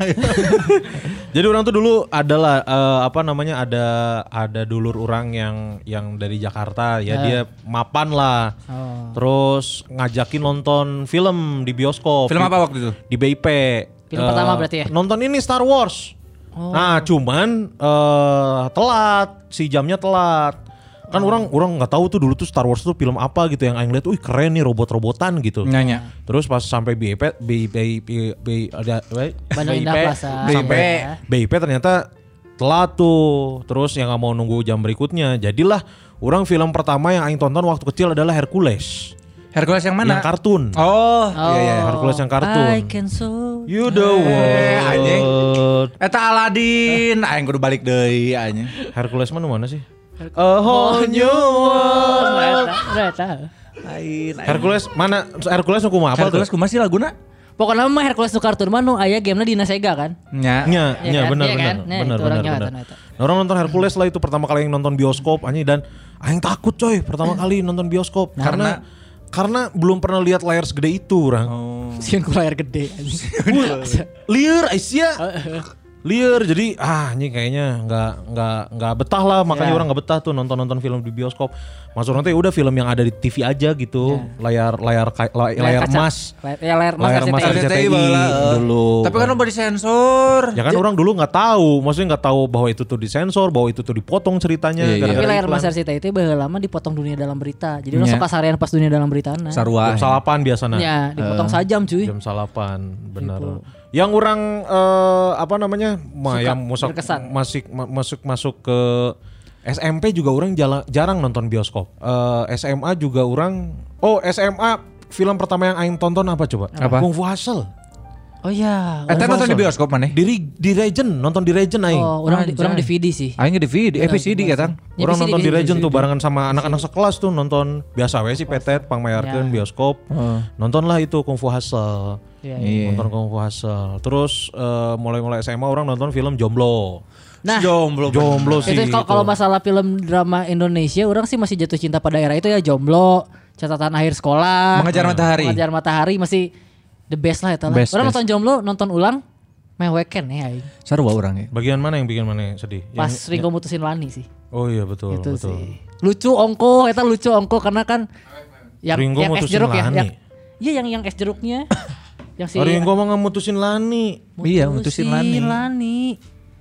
Jadi orang tuh dulu adalah eh, apa namanya ada ada dulur orang yang yang dari Jakarta ya dia mapan lah. oh Terus ngajakin nonton film di bioskop. Film apa waktu itu? Di BIP. Film Eh, pertama berarti ya? Nonton ini Star Wars. Nah, cuman eh telat, si jamnya telat. Kan orang orang nggak tahu tuh dulu tuh Star Wars tuh film apa gitu yang aing lihat, wih keren nih robot-robotan gitu. Nanya. Terus pas sampai BIP BIP BIP ada sampai Ya. BIP ternyata telat tuh. Terus yang nggak mau nunggu jam berikutnya. Jadilah orang film pertama yang aing tonton waktu kecil adalah Hercules. Hercules yang mana? Yang kartun. Oh, iya iya. Hercules yang kartun. I can so You the world. anjing. Eta Aladin, aing kudu balik deui anjing. Hercules mana mana sih? A whole new world. Lain. Hercules mana Hercules aku mau apa Hercules tuh? kumaha sih laguna? Pokoknya mah Hercules nu kartun mah nu aya gamenya di Sega kan. Nya. Nya, Iya nya benar benar? Nah, benar benar. Nah, Orang nonton Hercules lah itu pertama kali yang nonton bioskop anjing dan aing takut coy pertama kali nonton bioskop karena karena belum pernah lihat layar segede itu orang. Sieun ku layar gede. Liar Aisyah. Liar jadi ah ini kayaknya nggak nggak nggak betah lah makanya Ya. orang nggak betah tuh nonton nonton film di bioskop. Masuk nanti udah film yang ada di TV aja gitu layar layar ka- lay- layar kaca. emas. Layar- Ya layar emas Layar emas RCTI. RCTI dulu. Tapi kan udah disensor. Ya kan orang dulu nggak tahu, maksudnya nggak tahu bahwa itu tuh disensor, bahwa itu tuh dipotong ceritanya. Iya, iya. Tapi layar emas RCTI itu baheula lama dipotong dunia dalam berita. Jadi orang Nya. suka sarian pas dunia dalam berita nah. Sarua. Jam salapan biasanya. Ya, dipotong sajam cuy. Jam salapan, benar. Yang orang eh, apa namanya, ma, yang masuk ma- masuk masuk ke SMP juga orang jala- jarang nonton bioskop. Eh, SMA juga orang, oh SMA film pertama yang aing tonton apa coba? Apa? Kung Fu Hustle. Oh iya. Eta nonton di bioskop mana? Di, di Regent, nonton di Regent aing. Oh, orang di, Anjay. orang DVD sih. Aing di video, eh VCD ya tang. Ya, Orang nonton di VCD. Regent tuh barengan sama anak-anak sekelas tuh nonton biasa we sih petet pangmayarkeun bioskop. Nontonlah itu Kung Fu Hustle. Iya, Iya. Nonton Kung Fu Hustle. Terus eh, mulai-mulai SMA orang nonton film Jomblo. Nah, Jomblo. Jomblo sih. itu kalau- itu. masalah film drama Indonesia, orang sih masih jatuh cinta pada era itu ya Jomblo, catatan akhir sekolah, Mengejar matahari. mengejar matahari masih the best lah itu lah. Best, Orang best. nonton Jomblo, nonton ulang, meh weekend ya. aing. Sarua orang ya. Bagian mana yang bikin mana yang sedih? Pas Yang- Ringo mutusin Lani sih. oh iya betul itu betul. sih. Lucu ongko, eta lucu ongko karena kan yang Ringo yang es jeruk ya. Lani. yang- Iya yang yang es jeruknya. yang si Hari gua mau ngemutusin Lani. Iya, mutusin Lani. Lani.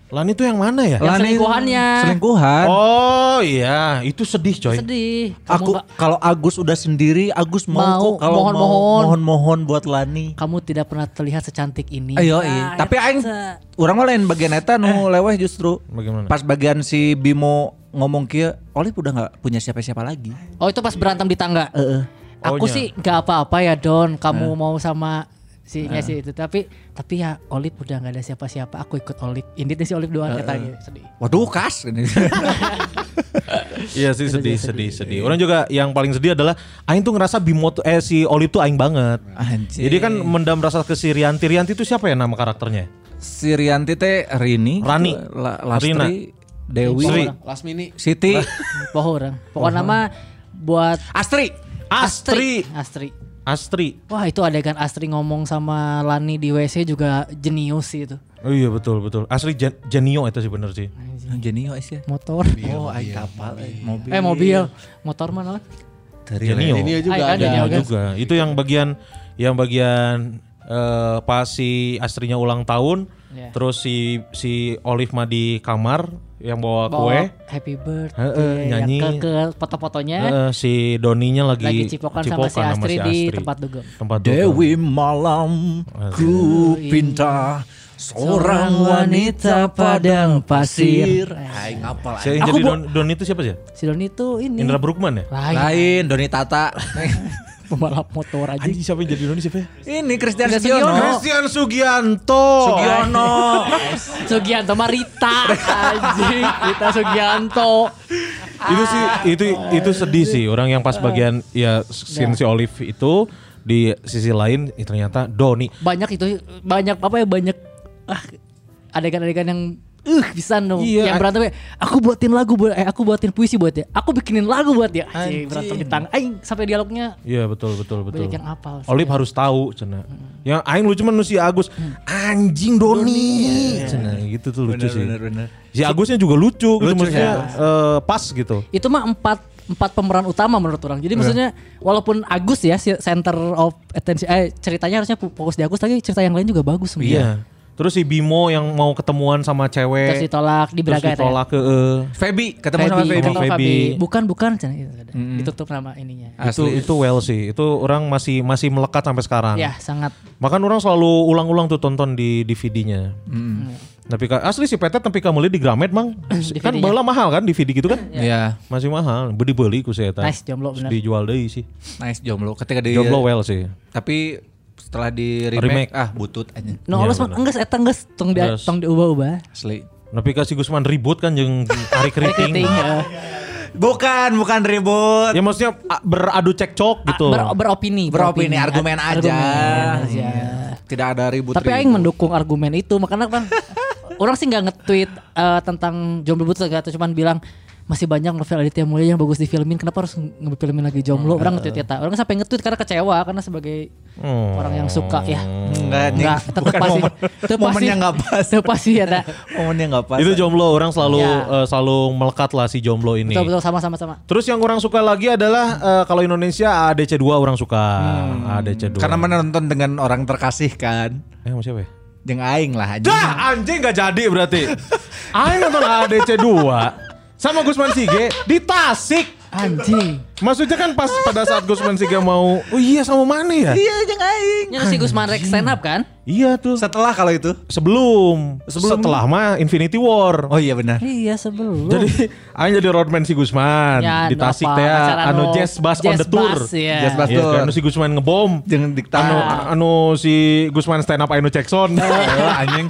Lani tuh yang mana ya? Yang selingkuhannya. Selingkuhan. Oh iya, itu sedih coy. Sedih. Kamu Aku kalau Agus udah sendiri, Agus mau, Mau, kok kalau mohon-mohon. mau mohon-mohon buat Lani. kamu tidak pernah terlihat secantik ini. Ayo, Nah, iya. Tapi eta. aing orang mah lain bagian eta nu leweh justru. Bagaimana? Pas bagian si Bimo ngomong kia, Olive udah nggak punya siapa-siapa lagi. Oh itu pas berantem di tangga. Aku Oh, sih nggak apa-apa ya Don. Kamu mau sama si nya sih itu. Tapi tapi ya Olip udah nggak ada siapa-siapa. Aku ikut Olip. Ini si Olip doang kata gitu. Sedih. Waduh kas. Iya sih sedih, sedih, sedih. Orang juga yang paling sedih adalah Aing tuh ngerasa Bimo tuh eh si Oli tuh Aing banget. Anjir. Jadi kan mendam rasa ke si Rianti. Rianti itu siapa ya nama karakternya? si Rianti teh Rini, Rani. La, Rina. Lastri, Dewi, Sri. Lasmini. Siti, Poho orang. Pokoknya nama buat Astri. Astri. Astri. Astri. Wah itu adegan Astri ngomong sama Lani di WC juga jenius sih itu. Oh iya betul betul. Astri Gen- Genio itu sih bener sih. Jenio Aisyah. Motor. Oh, aing kapal, eh, mobil. Eh mobil. Motor mana? Genio. Ini juga ada. Genio. Genio juga. Itu yang bagian yang bagian eh, pas si Astrinya ulang tahun, Iya. terus si si Olive mah di kamar yang bawa kue. Happy birthday. Heeh, yang nyanyi. Ke, ke foto-fotonya. Eh, si Doninya lagi, lagi cipokan, sama si Astri di tempat dugem. Tempat dugem. Dewi malam ku pinta seorang wanita padang pasir. Aing ngapal. Si yang Aku jadi Don, Don itu siapa sih? Si Doni itu ini. Indra Brukman ya? Lain. Lain Doni Tata. Pembalap motor aja. Anjing siapa yang jadi Doni siapa ya? Ini Christian Sugiono. Christian Sugianto. Sugiono. Sugianto mah Rita. Anjing. Rita Sugianto. itu sih itu itu sedih sih orang yang pas bagian ya scene si Olive itu di sisi lain eh, ternyata Doni Banyak itu. Banyak apa ya banyak. Ah, adegan-adegan yang uh bisa no Iya, yang berantem aku buatin lagu buat eh aku buatin puisi buat dia aku bikinin lagu buat dia Anjing. Berantem di tangga aing sampai dialognya Iya betul betul betul. banyak yang apal sih. Olive harus tahu cina. Yang aing lucu cuman si Agus anjing Doni. Cina gitu tuh lucu sih. Bener bener. Si Agusnya juga lucu, gitu Lucu, maksudnya ya. eh, pas gitu. itu mah empat empat pemeran utama menurut orang. Jadi maksudnya walaupun Agus ya si center of attention eh ceritanya harusnya fokus di Agus tapi cerita yang lain juga bagus sebenarnya. Iya. Terus si Bimo yang mau ketemuan sama cewek. Terus ditolak di terus Braga ya, Teh. ditolak ke eh. Feby ketemu sama Feby, Feby. ketemu Feby. Bukan bukan ada. ditutup nama ininya. itu itu well sih. Itu orang masih masih melekat sampai sekarang. Ya sangat Makan orang selalu ulang-ulang tuh tonton di DVD-nya. Tapi ka- asli si Petet tapi kamu lihat di Gramet mang. kan bala mahal kan DVD gitu kan? Iya. Masih mahal. Beli beli ku saya nice jomblo bener. Dijual deh sih. Nice jomblo. Ketika di Jomblo well sih. Tapi setelah di Remake. remake, ah butut aja. No, alus mah enggeus eta enggeus tong di Terus. tong diubah-ubah. Asli. Tapi kasih Gusman ribut kan jeung Ari Keriting. Ya. Bukan, bukan ribut. Ya maksudnya a- beradu cekcok gitu. Ber- beropini, Beropini, argumen aja. Argumen aja. Tidak ada ribut. Tapi aing mendukung argumen itu makanya kan orang sih nggak nge-tweet eh, tentang jomblo butuh gitu cuman bilang masih banyak novel Aditya Mulia yang bagus difilmin kenapa harus ngefilmin lagi jomblo orang nge-tweet ya orang sampai nge-tweet karena kecewa karena sebagai Hmm. orang yang suka ya Enggak. Enggak, tetap pasti. momen, pasti. nggak pas. Tetep pasti ya, tak? Momennya nggak pas. Itu jomblo orang selalu Ya. eh, selalu melekat lah si jomblo ini. Betul betul sama sama sama. Terus yang orang suka lagi adalah eh, kalau Indonesia ADC 2 orang suka. ADC 2. Karena menonton dengan orang terkasih kan. Eh sama siapa ya? Yang aing lah anjing. Dah anjing gak jadi berarti. Aing nonton ADC 2 sama Gusman Sige di Tasik. Anjing. Maksudnya kan pas pada saat Gusman Sige mau, oh iya sama mana ya? Iya, yang aing. Ini si Gusman Rex stand up kan? Iya tuh. Setelah kalau itu. Sebelum, Sebelum- setelah mah Infinity War. Oh iya benar. Iya sebelum. Jadi Aing jadi roadman si Gusman Ya, di Tasik teh anu Jazz Bass on the tour. Bass, iya. Jazz Bass Iya Tour. kan anu si Gusman ngebom. Jangan dikta. Anu anu si Gusman stand up anu Jackson. Oh, anjing.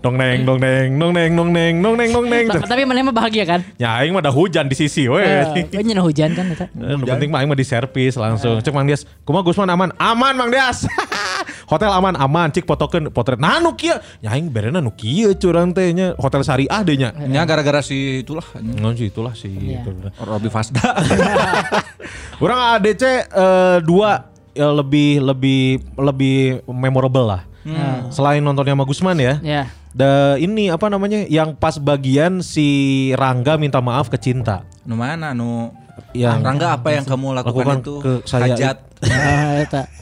Dong neng dong neng dong neng dong neng dong neng dong neng. Ta- Tapi mana mah bahagia kan? Ya aing mah ada hujan di sisi we. Eh, Kayaknya hujan kan eta. Yang penting mah aing mah di servis langsung. Cek Mang Dias, kumaha Gusman aman? Aman Mang Dias. Hotel aman aman cik fotokeun potret. Nah nu kieu. Ya aing berena nu kieu curang teh nya hotel syariah deh nya. Ya gara-gara si itulah. Ngon sih itulah sih. Iya. itu. Robi Fasda. Orang ADC eh, dua lebih lebih lebih memorable lah. Selain nontonnya sama Gusman ya. Ya. Da ini apa namanya yang pas bagian si Rangga minta maaf ke Cinta. nu mana nu Yang- Rangga apa yang kamu lakukan, Lakukan itu? ke saya Hajat. Ah, eta.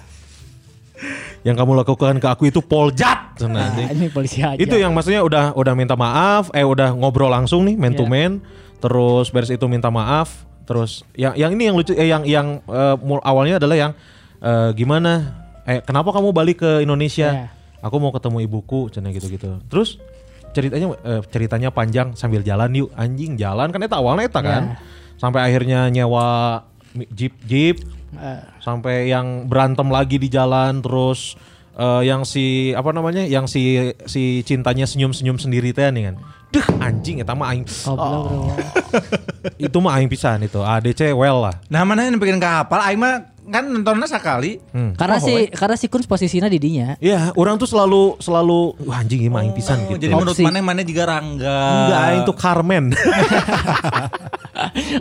Yang kamu lakukan ke aku itu poljat. Cenah, Ah, ini polisi aja. Itu yang maksudnya udah udah minta maaf, eh udah ngobrol langsung nih man to Iya. man, terus beres itu minta maaf, terus yang yang ini yang lucu eh yang yang mul- awalnya adalah yang eh, gimana eh kenapa kamu balik ke Indonesia? Iya. Aku mau ketemu ibuku, cina gitu-gitu. Terus ceritanya eh, ceritanya panjang sambil jalan yuk anjing jalan kan eta awalnya eta kan. Iya. Sampai akhirnya nyewa jeep jeep Eh, sampai yang berantem lagi di jalan terus eh, yang si apa namanya yang si si cintanya senyum-senyum sendiri teh nih kan. Duh anjing eta mah aing. goblok, bro. itu mah aing pisan itu. ADC well lah. Nah mana yang bikin kapal? Aing mah kan nontonnya sekali. Hmm. Karena si karena si Kun posisinya di dinya. Iya, orang tuh selalu selalu wah anjing ini mah aing pisan Oh, gitu. Jadi menurut mana mana juga Rangga. Enggak, aing tuh Carmen.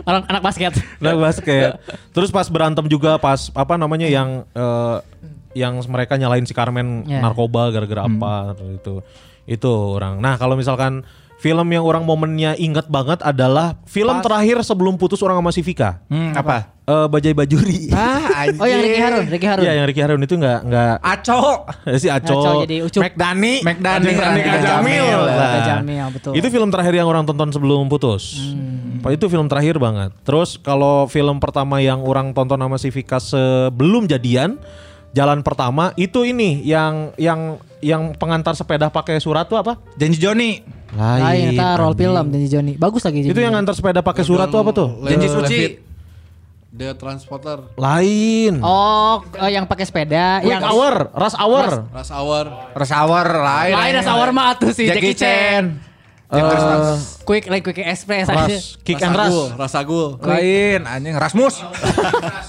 Orang anak basket. Nah, basket. Terus pas berantem juga pas apa namanya yang eh, yang mereka nyalain si Carmen Ya. narkoba gara-gara apa itu. Itu orang. Nah, kalau misalkan film yang orang momennya inget banget adalah film terakhir sebelum putus orang sama si Vika. Hmm, apa? Eh, Bajai Bajuri. Ah. Oh yang Ricky Harun, Ricky Harun. Iya, yang Ricky Harun itu nggak nggak Aco. si Aco, Aco jadi Ucup. McDani, McDani, Jamil. Jamil. Betul. Itu film terakhir yang orang tonton sebelum putus. Pak, Itu film terakhir banget. Terus kalau film pertama yang orang tonton sama si Vika sebelum jadian, jalan pertama itu ini yang yang yang pengantar sepeda pakai surat tuh apa? Janji Joni. Lain eta roll anjing. film Janji Joni. Bagus lagi Itu yang ngantar sepeda pakai surat tuh apa tuh? Janji Suci. The Transporter. Lain. Oh, oh, yang pakai sepeda, Quick yang Hour, Rush Hour. Rush Hour. Resawar lain. lain Hour mah tuh si Jackie, Chan. Eh, Quick like quick express aja. Rush, Kick and Rush. Rasagul. Lain anjing Rasmus.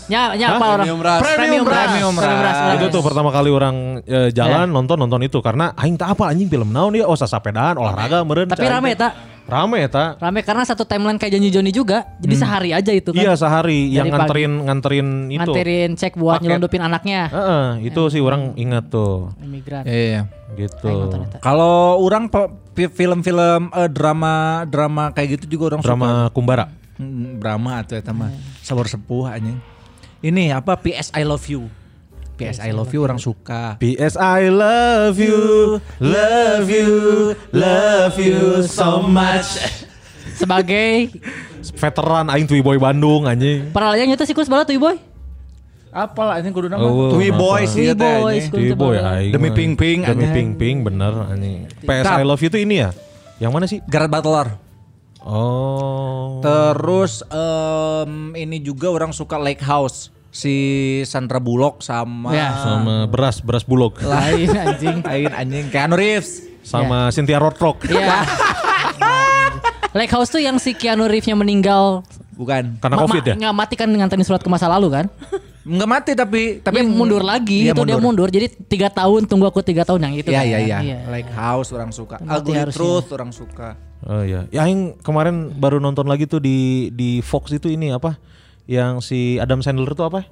Nya nya apa orang? Premium Rush. Premium Rush. Premium. Rush. Itu tuh pertama kali orang eh, jalan nonton nonton itu karena aing tak apa anjing film naon dia oh sasapedaan olahraga meureun. Tapi rame tak? Rame ta. Rame karena satu timeline kayak Janji Joni juga. Jadi sehari aja itu kan. Iya sehari yang Dari pagi. nganterin nganterin itu. Nganterin cek buat Paket. nyelundupin anaknya. Heeh, itu sih orang ingat tuh. Imigran. Iya. Gitu. Aing nonton eta. Kalau orang film-film eh, drama drama kayak gitu juga orang Drama Kumbara. suka. Hmm, drama atau eta mah sabar sepuh anjing. Ini apa PS I Love You. PS I Love You orang suka. PS I love you, love you, love you so much. Sebagai Veteran aing Twi Boy Bandung anjing. paralelnya nyata sih Kus bala tuh boy. Apa lah ini kudu nama? Oh, Tui? Boys Tui teh Boys, anjing. Twi Boy aing. Demi. Ping Ping, Demi anjing. Ping Ping bener anjing. PS. I love you itu ini ya? Yang mana sih? Gareth Butler. Oh. Terus em, ini juga orang suka Lake House si Sandra Bullock sama Ya. sama beras beras bulog Lain anjing. lain anjing Keanu Reeves. sama Cynthia Rothrock. Iya. Lake House tuh yang si Keanu Reeves-nya meninggal Bukan. Karena Ma- covid ma- ya. Nggak mati kan nganterin surat ke masa lalu kan? Enggak mati tapi tapi Tapi mundur lagi Iya, itu dia mundur. Jadi tiga tahun tunggu aku tiga tahun yang itu. Iya kan? iya iya. Like House orang suka. Ugly harusnya. Truth orang suka. Oh iya. Ya aing kemarin baru nonton lagi tuh di di Fox itu ini apa? Yang si Adam Sandler tuh apa?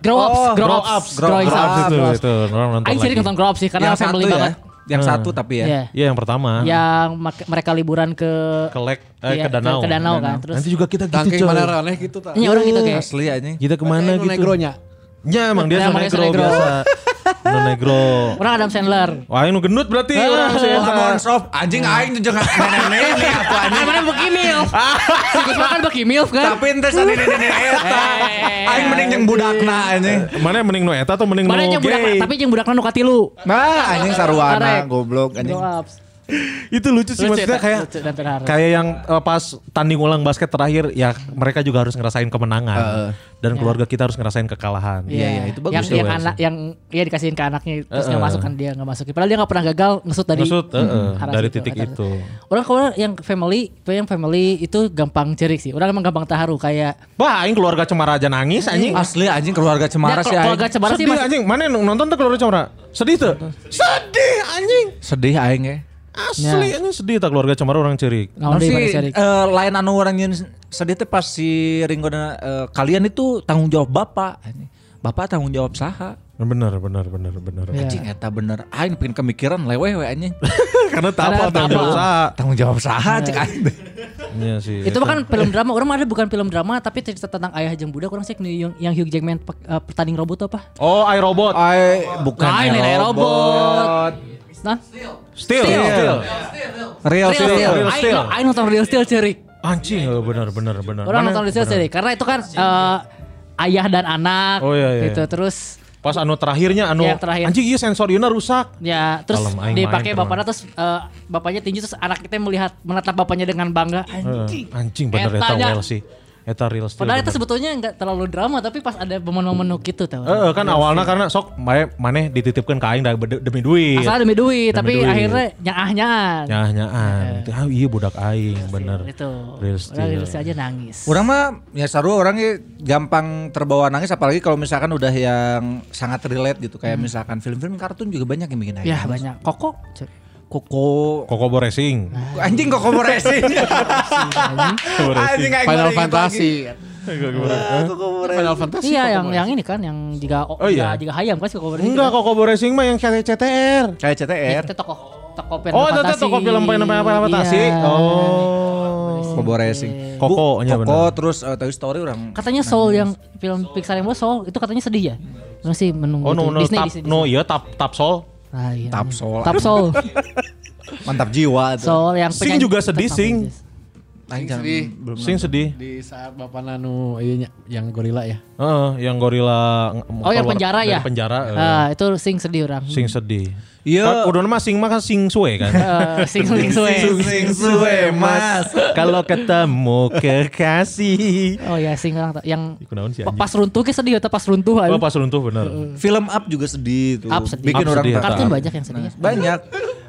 Grow ups, Oh, grow grow ups, ups, grow ups. up. itu grow ups. itu orang nonton Aing lagi. sering nonton grow up sih karena yang satu family ya. banget. Yang Hmm. satu tapi ya. Iya. Iya yang pertama. Yang mak- mereka liburan ke Ke lek eh, iya, ke danau. Ke, danau kan. Terus Nanti juga kita gitu Tangking mana aneh gitu tak. Iya, orang gitu kayak. Asli aja. Kita ke mana gitu? negronya. Ya emang dia Ya, emang dia so negro negro. biasa. No negro. orang Adam Sandler. Wah, ini gendut berarti orang sih. Oh, Lamon soft anjing aing tuh jangan nenek-nenek apa Ah, anjing. mana beki milf? Si Gusman kan beki milf kan? Tapi ente sa nenek-nenek eta. Eh. Aing mending jeung budakna anjing. Mana yang mending no eta atau mending Mana no yang budak, gay? tapi yang budak nu katilu. Nah, anjing saruana goblok anjing. Itu lucu sih Lucu, maksudnya kayak Lucu kayak yang eh, pas tanding ulang basket terakhir ya mereka juga harus ngerasain kemenangan dan keluarga kita harus ngerasain kekalahan. Iya, iya, itu bagus yang, tuh, yang anak yang iya dikasihin ke anaknya terus nggak Eh, eh. masuk kan dia nggak masukin. Padahal dia nggak pernah gagal ngesut dari Ngesut, eh, arah dari situ, titik itu. Orang kalau yang family, yang family itu gampang cerik sih. Orang emang gampang terharu kayak Wah, aing keluarga Cemara aja nangis anjing. Asli anjing keluarga Cemara Ya, sih keluarga Cemara sih Sedih anjing. Mana yang nonton tuh keluarga Cemara? Sedih tuh. Sedih anjing. Sedih aing ya. Asli anjing sedih tak keluarga Cemara orang cerik. Nah, Nah, cerik. eh, lain anu orang yang sedih teh pas si Ringo dan eh, kalian itu tanggung jawab bapak. Bapak tanggung jawab saha? Bener, bener, bener, bener. Iya. Anjing eta bener. Aing pengen kemikiran lewe we anjing. Karena Karena tanggung jawab usaha. tanggung jawab saha cek aing. Iya sih. itu mah kan film drama. Orang ada bukan film drama tapi cerita tentang ayah jeung budak. Orang sih yang, yang Hugh Jackman pe- eh, pertanding robot apa? Oh. Ai bukan Lain, lain, robot. robot. Nah, Still, Still. still. Real Real Steel. Steel. Real Steel. Aing nonton Real Steel cerik. Anjing, oh, bener, bener, bener. Orang nonton Real Steel cerik karena itu kan eh, ayah dan anak Oh, iya, iya. gitu. Terus Pas anu terakhirnya anu Yang terakhir. anjing iya sensorina rusak. Ya, terus dipakai bapaknya terus eh, bapaknya tinju terus anak kita melihat menatap bapaknya dengan bangga. Anjing. Eh, anjing bener Etanya. well sih. Eta real steel. Padahal itu sebetulnya nggak terlalu drama tapi pas ada momen-momen gitu tahu. Eh, eh, kan awalnya karena sok mae maneh dititipkan ke aing demi duit. Asal demi duit, Demi tapi duit. akhirnya nyaah-nyaan. Nyah-nyahan. Ah, iya budak aing bener. Itu. Real steel aja nangis. Orang mah ya seru orang ya gampang terbawa nangis apalagi kalau misalkan udah yang sangat relate gitu kayak misalkan film-film kartun juga banyak yang bikin aing. Ya nangis. banyak. Koko. Koko Kokobo Racing. anjing koko racing. anjing Final Fantasy. Koko Final Fantasy. Iya yang yang ini kan yang jika oh, Oh, iya. jika hayam kan si Koko Racing. Enggak Kokobo Racing mah yang kayak CTR. Kayak Ya, CTR. itu toko toko Final Oh, itu toko film Final Fantasy. Iya. Oh. Koko racing. Koko bener. terus eh, Toy Story orang Katanya Soul yang film Pixar yang baru Soul itu katanya sedih ya. Masih menunggu Oh no no Disney, tap Disney, no iya tap tap sol. Ah, iya. Tap Soul. Tap Soul. mantap jiwa tuh. Soul yang Sing juga sedih, Sing. Jangan- sedih. belum Sing sedih. Di saat Bapak Nanu iya, yang gorila ya. Heeh, yang gorila Oh yang penjara ya? Penjara. Ah, itu sing sedih orang. Sing sedih. Iya. Udah mah sing mah kan sing suwe kan. Eh, sing sing suwe. Sing suwe mas. Kalau ketemu kekasih. Oh ya sing yang anjing? pas runtuh ke sedih atau pas runtuh Oh pas runtuh bener. Film Up juga sedih tuh. Up sedih. Bikin Up orang sedih, Kartun banyak yang sedih. ya. banyak.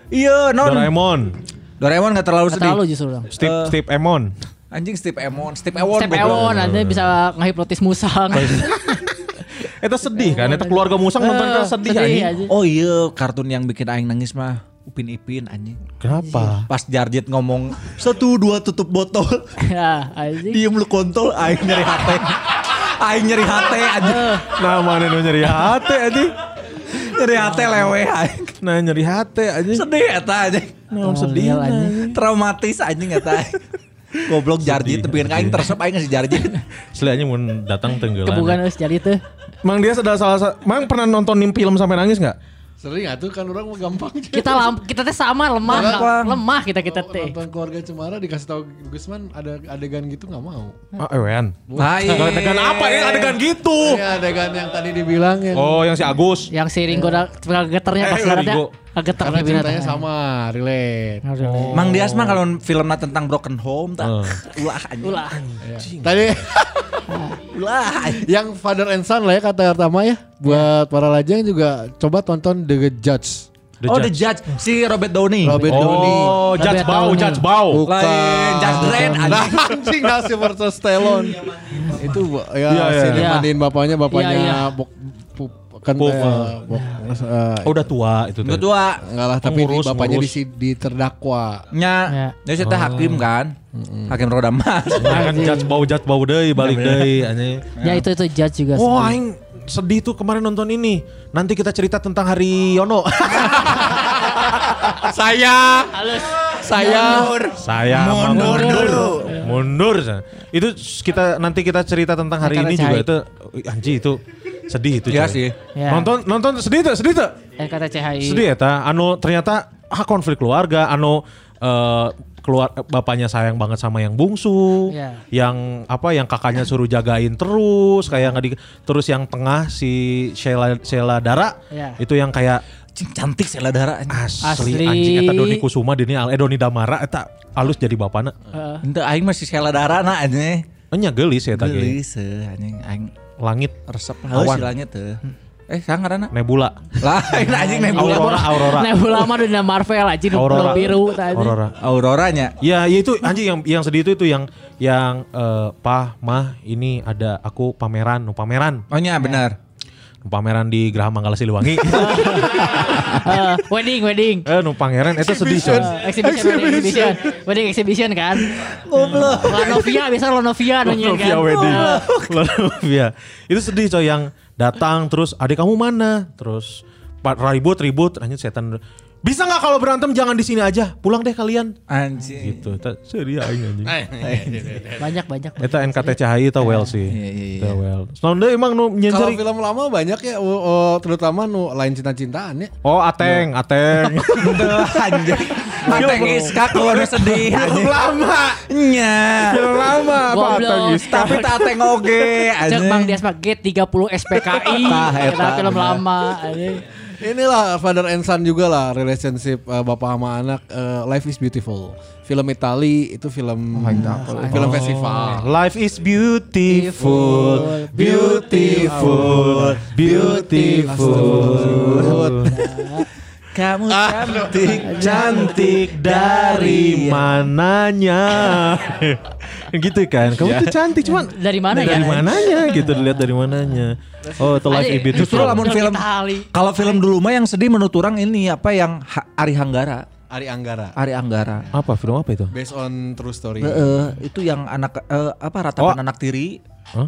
Iya, non. Doraemon, Doraemon gak terlalu sedih. terlalu justru orang. Steve Eh, Steve Emon. Anjing Steve Emon, Steve Ewon. Goblok. Ewon ada bisa ngehipnotis musang. Eta sedih kan, eta keluarga musang nonton kan Eh, sedih sedih anjing. aja. Oh iya, kartun yang bikin aing nangis mah Upin Ipin anjing. Kenapa? Pas Jarjit ngomong satu dua tutup botol, Ya, anjing. diem lu kontol, aing nyeri hati. aing nyeri hati anjing. Nah mana nu nyeri hati anjing. nyeri hati lewe aing. Nah nyeri hati anjing. Sedih eta anjing. Nah, sedih. Traumatis anjing eta. Goblok Jarjit tapi kan aing tersep aing si Jarjit. Selain anjing mun datang tenggelam. Kebukan harus jadi tuh. Mang dia sudah salah sa- Mang pernah nontonin film sampai nangis nggak? Sering atuh kan orang mah gampang. Kita lam, kita teh sama lemah, Gampang. lemah kita kita teh. Nonton keluarga Cemara dikasih tahu Gusman ada adegan gitu nggak mau. Ah, ewean. Nah, iya. Adegan apa ya? Adegan gitu. Ini adegan yang tadi dibilang yang Oh, yang si Agus. Yang si Ringo da- geternya pas Eh, ada Geter karena ceritanya sama, relate. Mang Dias mah kalau filmnya tentang broken home tak Eh. ulah anjing. Ulah. Tadi Ulah. anjing. yang Father and Son lah ya kata pertama ya. Buat para lajang juga coba tonton The Judge. The oh The Judge. Judge si Robert Downey. Robert Downey. Oh, Judge Robert Bau, Downey. Judge Bau. Bukan. Lain Judge Dredd Nah, anjing. anjing nah Sylvester Stallone. Itu ya, Iya, iya. si Iya. mandiin bapaknya, bapaknya Iya, iya. Kan eh, eh. eh, Oh, udah tua itu Udah teh. tua. enggak lah tapi Pengurus, di, bapaknya di, pengurus. di terdakwa. Nya, Ya. dia cerita hakim kan. Hakim roda emas. Nah, kan Judge Bau, Judge Bau deui, balik deui anjing. Ya itu itu judge juga. Oh, sedih. aing sedih tuh kemarin nonton ini. Nanti kita cerita tentang Hari Yono. Saya saya Saya mundur mundur. Mundur. Itu kita nanti kita cerita tentang hari Kata ini juga itu anji itu sedih itu. Iya coy. sih. Ya. Nonton nonton sedih tuh, sedih tuh. Eh kata CHI. Sedih ya ta. Anu ternyata ah konflik keluarga, anu eh, keluar bapaknya sayang banget sama yang bungsu, Iya. yang apa yang kakaknya suruh jagain terus kayak nggak di terus yang tengah si Sheila Sheila Dara Iya. itu yang kayak Cing, cantik Sheila Dara. asli, Asli. anjing eta Doni Kusuma dini eh Doni Damara eta alus jadi bapana. Heeh. Ente aing masih Sheila Dara na anjing. Enya gelis ya tadi. Gelis eh, anjing aing Langit resep Awan. lah silanya teh. Eh sangarana. Nebula. Lain anjing nebula. Aurora, Aurora. Nebula mah udah Marvel aja nu Aurora. biru tadi. Aurora. Auroranya. Ya, ya itu anjing yang yang sedih itu itu yang yang eh, pah mah ini ada aku pameran, nu pameran, Oh nya benar. Pameran di Geraha Manggala Siliwangi. Eh, wedding wedding. eh nu pangeran itu sedih coy. Eh, exhibition, wedding exhibition. Wedding exhibition kan. Goblok. Lanovia biasa Lanovia nanya kan. Lanovia wedding. Lanovia. Itu sedih coy yang datang terus adik kamu mana? Terus ribut ribut anjing setan. Bisa nggak kalau berantem jangan di sini aja. Pulang deh kalian. Anjing. Gitu. Sedih aing anjing. Banyak banyak. Eta NKTCHI eta well sih. Iya, iya, iya. Well. Emang nu Kalau nyenjeri. film lama banyak ya, oh, oh, terutama nu lain cinta-cintaan ya. Oh, Ateng, Ateng. Anjing. Ateng Iska keluar sedih anjing. lama. Nya. Film lama apa. Ateng Iska? Tapi tak Ateng oge Cek. Bang Dias mah G30 SPKI. Eta, film lama. anjing. Inilah father and son juga lah relationship eh, bapak sama anak eh, Life is Beautiful. Film Itali itu film film festival. Life is beautiful, beautiful, beautiful. Kamu cantik, Cantik dari mananya? gitu kan? Kamu tuh cantik cuman Dari mana ya? dari mananya gitu dilihat dari mananya. Oh, itu beautiful. Justru lamun film kalau film dulu mah yang sedih menurut orang ini apa yang Ha- Ari Hanggara. Ari Anggara. Ari Anggara. apa film apa itu? Based on true story. Heeh, itu yang anak eh, apa ratapan Oh. anak tiri. Hah?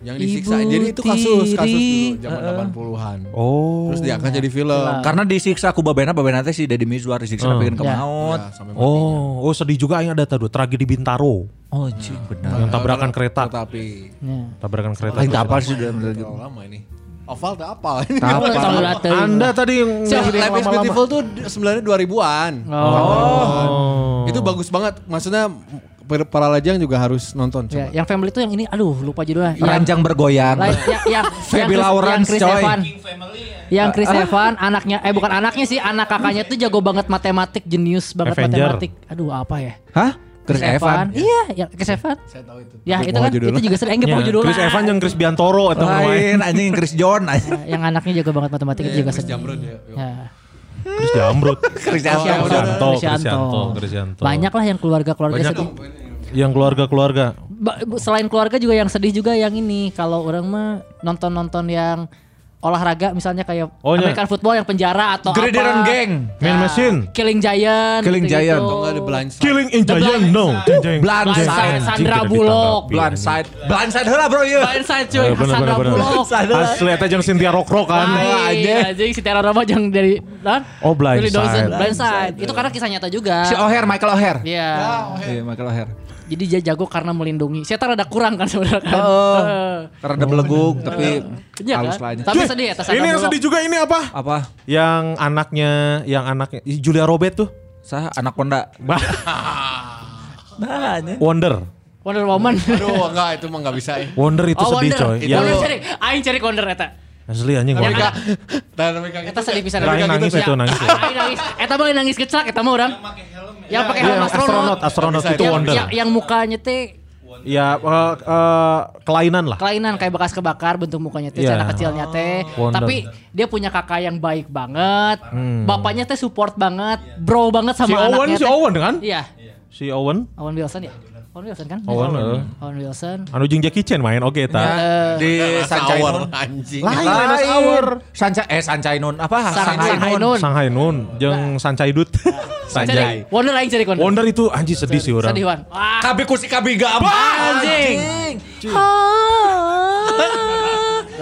Yang disiksa. Ibu Jadi itu kasus kasus tiri. dulu zaman 80-an. Oh. Terus diangkat jadi film. Karena disiksa ku babena babena teh si Deddy Mizwar disiksa bikin ke Ya. maut. Ya, sampai mati. Oh, oh sedih juga yang ada tadi tragedi Bintaro. Oh, cing benar. Yang tabrakan kereta. Tapi Ya. Tabrakan kereta. Tak apa sih udah lama ini. Oval tak apal ini. Apa. Tahu lah tuh. Anda tadi yang Life is. Beautiful tuh sebenarnya 2000-an. Oh. Itu bagus banget. Maksudnya para lajang juga harus nonton Ya, coba. yang family itu yang ini aduh lupa judulnya. Yang Ranjang bergoyang. lain- yang yang Feby yang Chris- Lawrence, yang Chris coy. Evan. Yang Chris Evan anaknya eh bukan anaknya sih, anak kakaknya tuh jago banget matematik, jenius banget Avenger. matematik. Aduh apa ya? Hah? Chris Evan. Iya, ya Chris Evan. Saya tahu itu. Ya Tapi itu kan judulnya. itu juga sering enggak Ya, mau judulnya. Chris Evan yang Chris Biantoro atau Lain anjing Chris John. Ya, yang anaknya jago banget matematik itu juga Chris sedih. Jamrud ya. Ya. Chris Jamrut. Chris. Krisyanto, Krisyanto. Banyak lah yang keluarga-keluarga sedih. yang keluarga-keluarga. Selain keluarga juga yang sedih juga yang ini. Kalau orang mah nonton-nonton yang olahraga misalnya kayak Oh, iya. American football yang penjara atau Gridiron apa. Gang. Man Machine. Killing Giant. Killing gitu-gitu. Giant. Enggak ada blind Side. Killing in The Giant, no. Jeng, jeng. Sandra Bullock. ditanggapi, Blindside. Blindside heula bro ieu. Blindside cuy, Eh, bener, Sandra bener. Bullock. Asli eta jeung Cynthia Rockro kan. Anjing, anjing si Tiara Rama yang dari dan Oh, Blindside. Billy Dawson, Blindside. Itu karena kisah nyata juga. Si O'Hare, Michael O'Hare. Iya. Iya, Michael O'Hare. Jadi dia jago karena melindungi. Saya rada kurang kan sebenarnya kan. Oh. Heeh. Karena ada beleguk tapi Iya halus kan? lah aja. Tapi sedih ya Ini yang sedih juga ini apa? Apa? Yang anaknya, yang anaknya Julia Robert tuh. Sah anak Honda. Bah, Nah. Wonder. Wonder Woman. Aduh, enggak itu mah enggak bisa ya. Wonder itu oh, sedih Wonder. coy. Itu Yang Wonder cari. Aing cari Wonder eta. Asli anjing Yang Wonder. ada- Dan mereka. Eta sedih pisan. Aing nangis itu nangis. Nangis. Eta mah nangis kecak eta mah orang. Yang pakai Iya, helm astronot, astronot. astronot Bisa itu Wonder. yang, mukanya teh Ya eh, eh, kelainan lah. kelainan kayak bekas kebakar bentuk mukanya teh Iya. anak kecilnya teh Wonder. tapi dia punya kakak yang baik banget bapaknya teh support banget bro banget Si sama Owen, anaknya si teh. Owen kan? iya Si Owen. Owen Wilson ya Owen Wilson kan Owen, eh. Owen Wilson Anu jeung Jackie Chan main oke ta. Di Sancai Sour, Nun. anjing. Lain Lain. Renus Hour. Sanca eh Sancai Nun apa? Sanghai Nun. Nun. Shanghai Nun jeung Sancai Dut. Cari Wonder aing cari Wonder Wonder itu anjing sedih sih orang. sedih Wan wah Kabi kusi kabi gam. anjing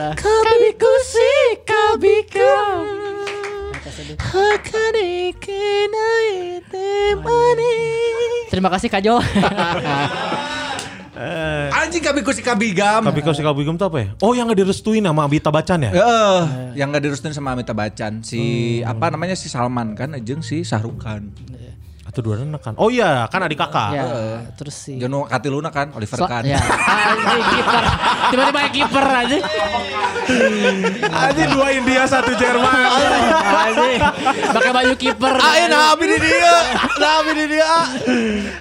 Kabiku si kabika Terima kasih Kajol. Anjing kabi kusi kabi gam. Tapi kau si Kabigum tuh apa ya? Oh yang gak direstuin sama Abita Bacan ya? Eh, yang gak direstuin sama Amitabh Bachchan si apa namanya si Salman kan jeung si Sahrukhan. Anak kan? Oh iya kan adik kakak. ya, terus si Jono katiluna kan Oliver So- Kahn. ya. Anjing kiper. Tiba-tiba kiper aja. Anjing dua India satu Jerman. Anjing. Pakai baju kiper. Ayo nabi di dia, nabi di dia.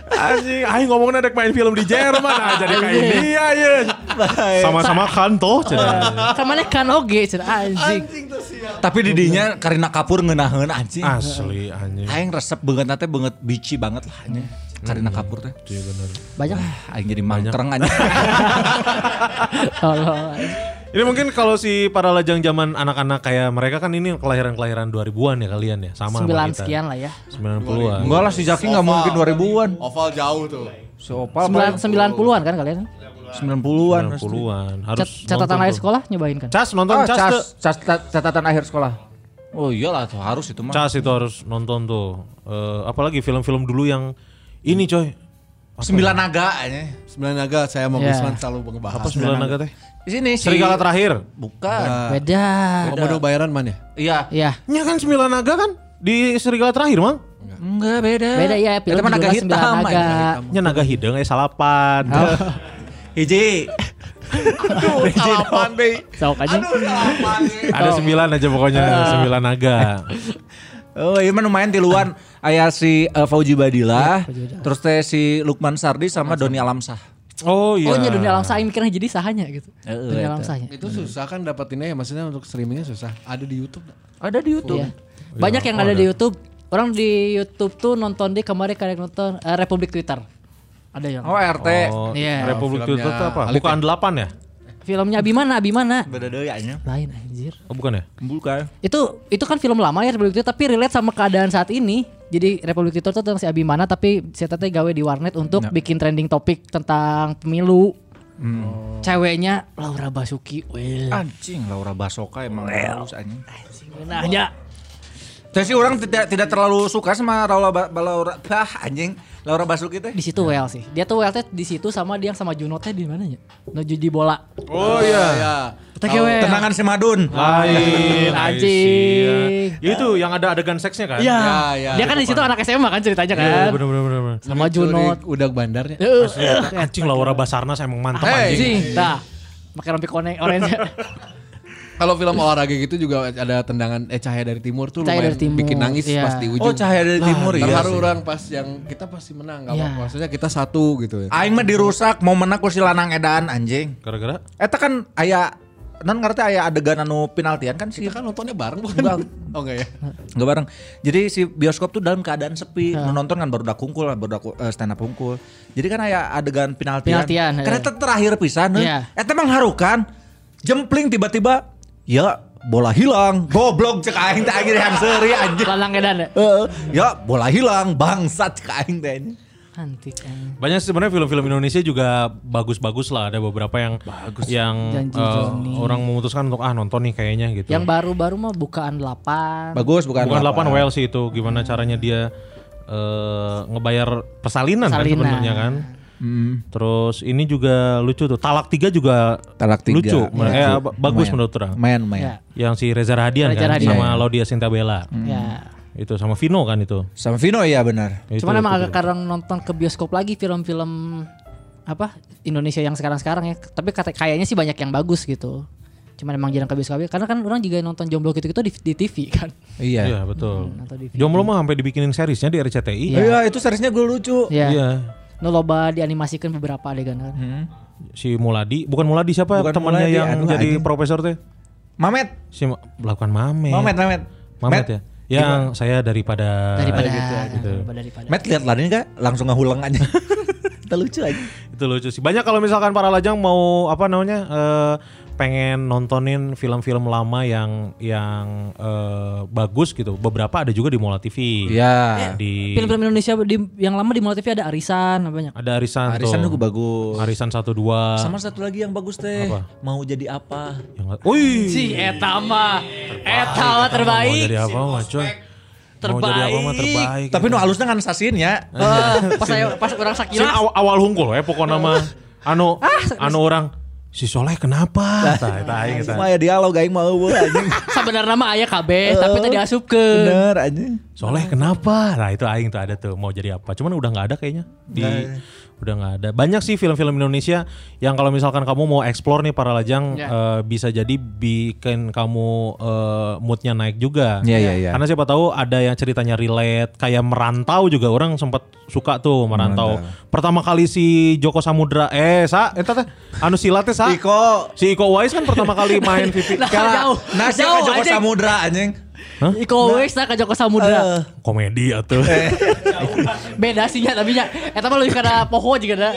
Anjing, aing ngomongnya dek main film di Jerman ah jadi kayak India ya. Sama-sama kan toh. cenah. Kamane kan oge cenah anjing. Tapi didinya Karina Kapur ngeunaheun anjing. Asli anjing. Aing resep banget teh banget bici banget lah ini. Karina Kapur teh. Iya bener. Banyak. Aing jadi mangkreng anjing. Tolong. Ini mungkin kalau si para lajang zaman anak-anak kayak mereka kan ini kelahiran-kelahiran 2000-an ya kalian ya, sama sama Sembilan kita. sekian lah ya. 90-an. Enggak lah si Jaki enggak mungkin 2000-an. Oval jauh tuh. Si Opal Sembilan sembilan puluhan kan kalian? 90-an. 90-an. Harus Cat- Catatan nonton akhir sekolah nyobain kan? Cas nonton Ah, cas, cas, cas- cat- catatan akhir sekolah. Oh iyalah tuh harus itu mah. Cas itu harus nonton tuh. Eh, apalagi film-film dulu yang ini coy. Sembilan naga aja. Sembilan naga saya mau Ya. Gusman selalu ngebahas. Apa sembilan naga teh? Di sini si Serigala terakhir. Bukan. Beda. Komodo bayaran mana? Iya. Iya. Nya kan sembilan naga kan di Serigala terakhir mang. Enggak beda. Beda ya film naga hitam. Sembilan Naga. aja. Nya naga hidung eh salapan. Hiji. Aduh, salapan deh. Sok aja. Ada sembilan aja pokoknya sembilan naga. Oh iya lumayan tiluan. Aya si eh, Fauji Badila, terus teh si Lukman Sardi sama Doni Alamsah. Oh iya. Oh nya dunia alam saya mikirnya jadi sahanya gitu. Heeh, Dunia eta. alam sahanya. Itu susah kan dapetinnya ya maksudnya untuk streamingnya susah. Ada di YouTube. Ada di YouTube. Iya. Banyak yang ada di YouTube. Orang di YouTube tuh nonton di kemarin kalian nonton eh, Republik Twitter. Ada yang Oh RT. Oh, Iya. Republik filmnya Twitter itu apa? Alif Bukan delapan ya? filmnya Abimana, Abimana. Beda deui anya. Lain anjir. Oh bukan ya? Bukan. Itu itu kan film lama ya Republik Twitter tapi relate sama keadaan saat ini. Jadi Republik Twitter tuh tentang si Abimana tapi si Tete gawe di warnet untuk bikin trending topik tentang pemilu. Ceweknya Laura Basuki. Well. Anjing Laura Basoka emang bagus anjing. Nanya. Tapi sih orang tidak tidak terlalu suka sama Laura Laura bah anjing Laura Basuki teh. Di situ well sih. Dia tuh well teh di situ sama dia yang sama Juno teh di mana ya? Nuju di bola. Oh iya. Ya. Teh well. Tenangan si Madun. Lain. Anjing. Ya itu yang ada adegan seksnya kan? Iya. Ya, ya. Dia kan di situ anak SMA kan ceritanya Iya, kan. bener bener bener. bener. Sama Junot. Udah bandarnya. Heeh. Anjing Laura Basarnas emang mantap anjing. Anjing. Tah. Pakai rompi kone orange. Kalau film olahraga gitu juga ada tendangan eh cahaya dari timur tuh Cahaya lumayan dari Timur, bikin nangis iya. pas di ujung. Oh cahaya dari timur ya. Terharu orang pas yang kita pasti menang Iya. apa maksudnya kita satu gitu ya. Aing mah dirusak mau menang ku si lanang edan anjing. Gara-gara Eta kan aya non ngerti aya adegan anu penaltian kan sih. Kita kan nontonnya bareng bukan? oh enggak ya. Enggak bareng. Jadi si bioskop tuh dalam keadaan sepi. Nu Nonton kan baru udah kungkul, baru udah stand up kungkul. Jadi kan aya adegan penaltian. Penaltian, Karena eh. eta terakhir pisan. Iya. Eta mengharukan. Jempling tiba-tiba ya bola hilang. Goblok cek aing teh akhir yang seri anjing. Lalang edan ya. Heeh. ya bola hilang bangsat cek aing teh. ini. Antik kan. banyak sih sebenarnya film-film Indonesia juga bagus-bagus lah ada beberapa yang yang Janji eh, Joni. orang memutuskan untuk ah nonton nih kayaknya gitu. Yang baru-baru mah bukaan 8. Bagus bukan? Bukan apa. 8 well sih itu gimana caranya dia eh, ngebayar persalinan, kan Persalinan. sebenarnya kan. Terus ini juga lucu tuh. Talak 3 juga Talak Tiga. lucu. Iya. Eh, ba- bagus Lumayan. menurut orang. Main main. Ya. Yang si Reza Rahadian Reza kan Rahadian. sama Laudia Sintabella. Ya. Itu sama Vino kan itu. Sama Vino ya benar. Itu, Cuman emang itu agak kadang nonton ke bioskop lagi film-film apa Indonesia yang sekarang-sekarang ya. Tapi kata kayaknya sih banyak yang bagus gitu. Cuman emang jarang ke bioskop karena kan orang juga nonton jomblo gitu-gitu di, di TV kan. Iya. Iya betul. Atau di Jomblo mah sampai dibikinin seriesnya di RCTI. Iya, itu seriesnya gue lucu. Ya. Nu loba dianimasikan beberapa adegan kan. Hmm. Si Muladi, bukan Muladi siapa Bukan temannya Muladi, yang aduh, jadi anjing. profesor teh? Mamet, Si Ma- bukan Mamet. Mamet, Mamet. Mamet ya. Yang saya daripada Daripada gitu, gitu. daripada, daripada. Matt lihat lari enggak? Langsung ngehuleng aja. Kita lucu aja. Itu lucu sih. Banyak kalau misalkan para lajang mau apa namanya eh, pengen nontonin film-film lama yang yang eh, bagus gitu. Beberapa ada juga di Mola TV. Iya. Di Film-film Indonesia di, yang lama di Mola TV ada Arisan banyak. ada Arisan, Arisan tuh. juga bagus. Arisan 1 2. Sama satu lagi yang bagus teh. Apa? Mau jadi apa? Yang Wih. Si eta mah eta mah Mau terbaik. jadi apa mah coy? Mau jadi apa mah terbaik. Tapi nu halusnya kan sasin ya. Eh, pas saya pas orang Sin sakilas awal, awal hungkul ya pokoknya mah anu anu orang si Soleh kenapa? Tah eta aing eta. Dialog aing mau anjing. sebenarnya mah aya kabeh tapi tadi asupkeun. Bener anjing. Soleh kenapa? Nah itu aing tuh ada tuh mau jadi apa. Cuman udah nggak ada kayaknya. Di udah nggak ada. Banyak sih film-film Indonesia yang kalau misalkan kamu mau explore nih para lajang Ya. eh, bisa jadi bikin kamu eh, moodnya naik juga. Iya, iya, iya. Karena siapa tahu ada yang ceritanya relate kayak merantau juga orang sempat suka tuh merantau. Pertama kali si Joko Samudra eh sa eta teh anu silat teh sa. Iko. Si Iko Uwais kan pertama kali main VP. Nah, Kala, jauh. Nasi Jauh, Joko anjing. Samudra anjing. Iko Uwais ka Joko Samudra. Komedi atuh. Beda sih nya tapi nya eta mah lebih karena poho juga da.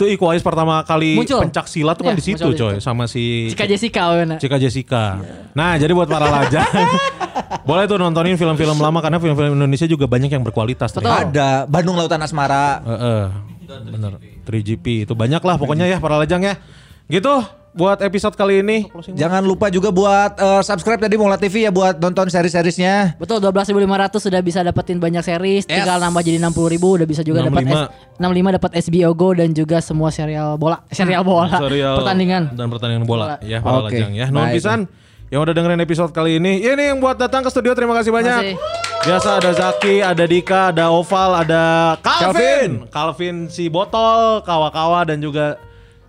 Tuh Iko Uwais pertama kali Muncul. pencak silat tuh kan Iya, di situ coy sama si Cika Jessica weuna. Cika Jessica. Nah, jadi buat para lajang boleh tuh nontonin film-film lama karena film-film Indonesia juga banyak yang berkualitas. ternyata. Ada Bandung Lautan Asmara. Heeh. Bener. 3GP itu banyak lah pokoknya ya para lajang ya. Gitu buat episode kali ini. Jangan lupa juga buat eh, subscribe tadi Mola TV ya buat nonton seri-serisnya. Betul 12.500 sudah bisa dapetin banyak series, tinggal nambah jadi 60.000 udah bisa juga dapat 65. S- 65 dapat SBO Go dan juga semua serial bola, serial bola, Serial pertandingan. dan pertandingan bola, ya para Oke, lajang ya. Nuhun pisan yang udah dengerin episode kali ini. Ya, Ini yang buat datang ke studio terima kasih banyak. Terima Biasa ada Zaki, ada Dika, ada Oval, ada Calvin. Calvin si botol, kawa-kawa dan juga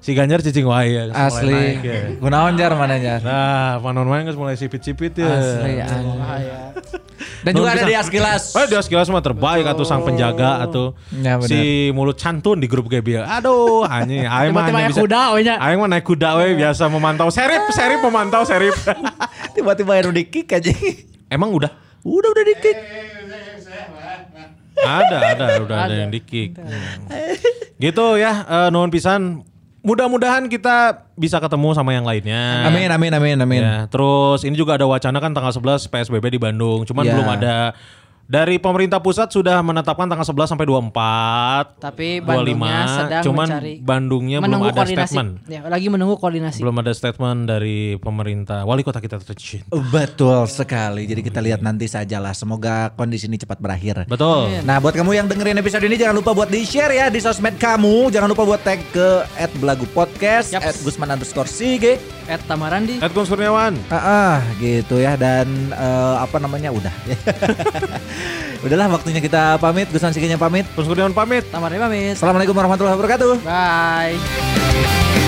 si Ganjar cicing wae ya. Asli. naik ya. Gunawan jar mana jar. Nah, panon main geus mulai sipit-sipit ya. Asli. anjing. Dan juga ada di Askilas. Oh, dia sekilas mah terbaik atau sang penjaga atau Ya, si mulut cantun di grup GB. Aduh, anjing, aing mah ya bisa kuda we nya. Aing mah naik kuda we biasa memantau serip, serip memantau serip. Tiba-tiba di kick aja. Emang udah? Udah udah di kick. Ada, ada, udah ada yang di kick. Gitu ya, eh, nuhun pisan. Mudah-mudahan kita bisa ketemu sama yang lainnya. Amin amin amin amin. Ya, terus ini juga ada wacana kan tanggal 11 PSBB di Bandung. Cuman Ya. belum ada dari pemerintah pusat sudah menetapkan tanggal 11 sampai 24. Tapi Bandungnya sedang cuman mencari Bandungnya belum menunggu ada koordinasi. statement. Ya, lagi menunggu koordinasi. Belum ada statement dari pemerintah. Wali kota kita tercinta. Betul sekali. Jadi kita lihat nanti sajalah. Semoga kondisi ini cepat berakhir. Betul. Nah buat kamu yang dengerin episode ini jangan lupa buat di share ya di sosmed kamu. Jangan lupa buat tag ke @belagu_podcast, Yaps. @gusman underscore sige. Tamarandi. Ed Gun Kurniawan. Ah, ah, gitu ya dan eh, apa namanya udah. Udahlah waktunya kita pamit. Gusman Sigenya pamit. Kurniawan pamit. Tamarandi pamit. Assalamualaikum warahmatullahi wabarakatuh. Bye.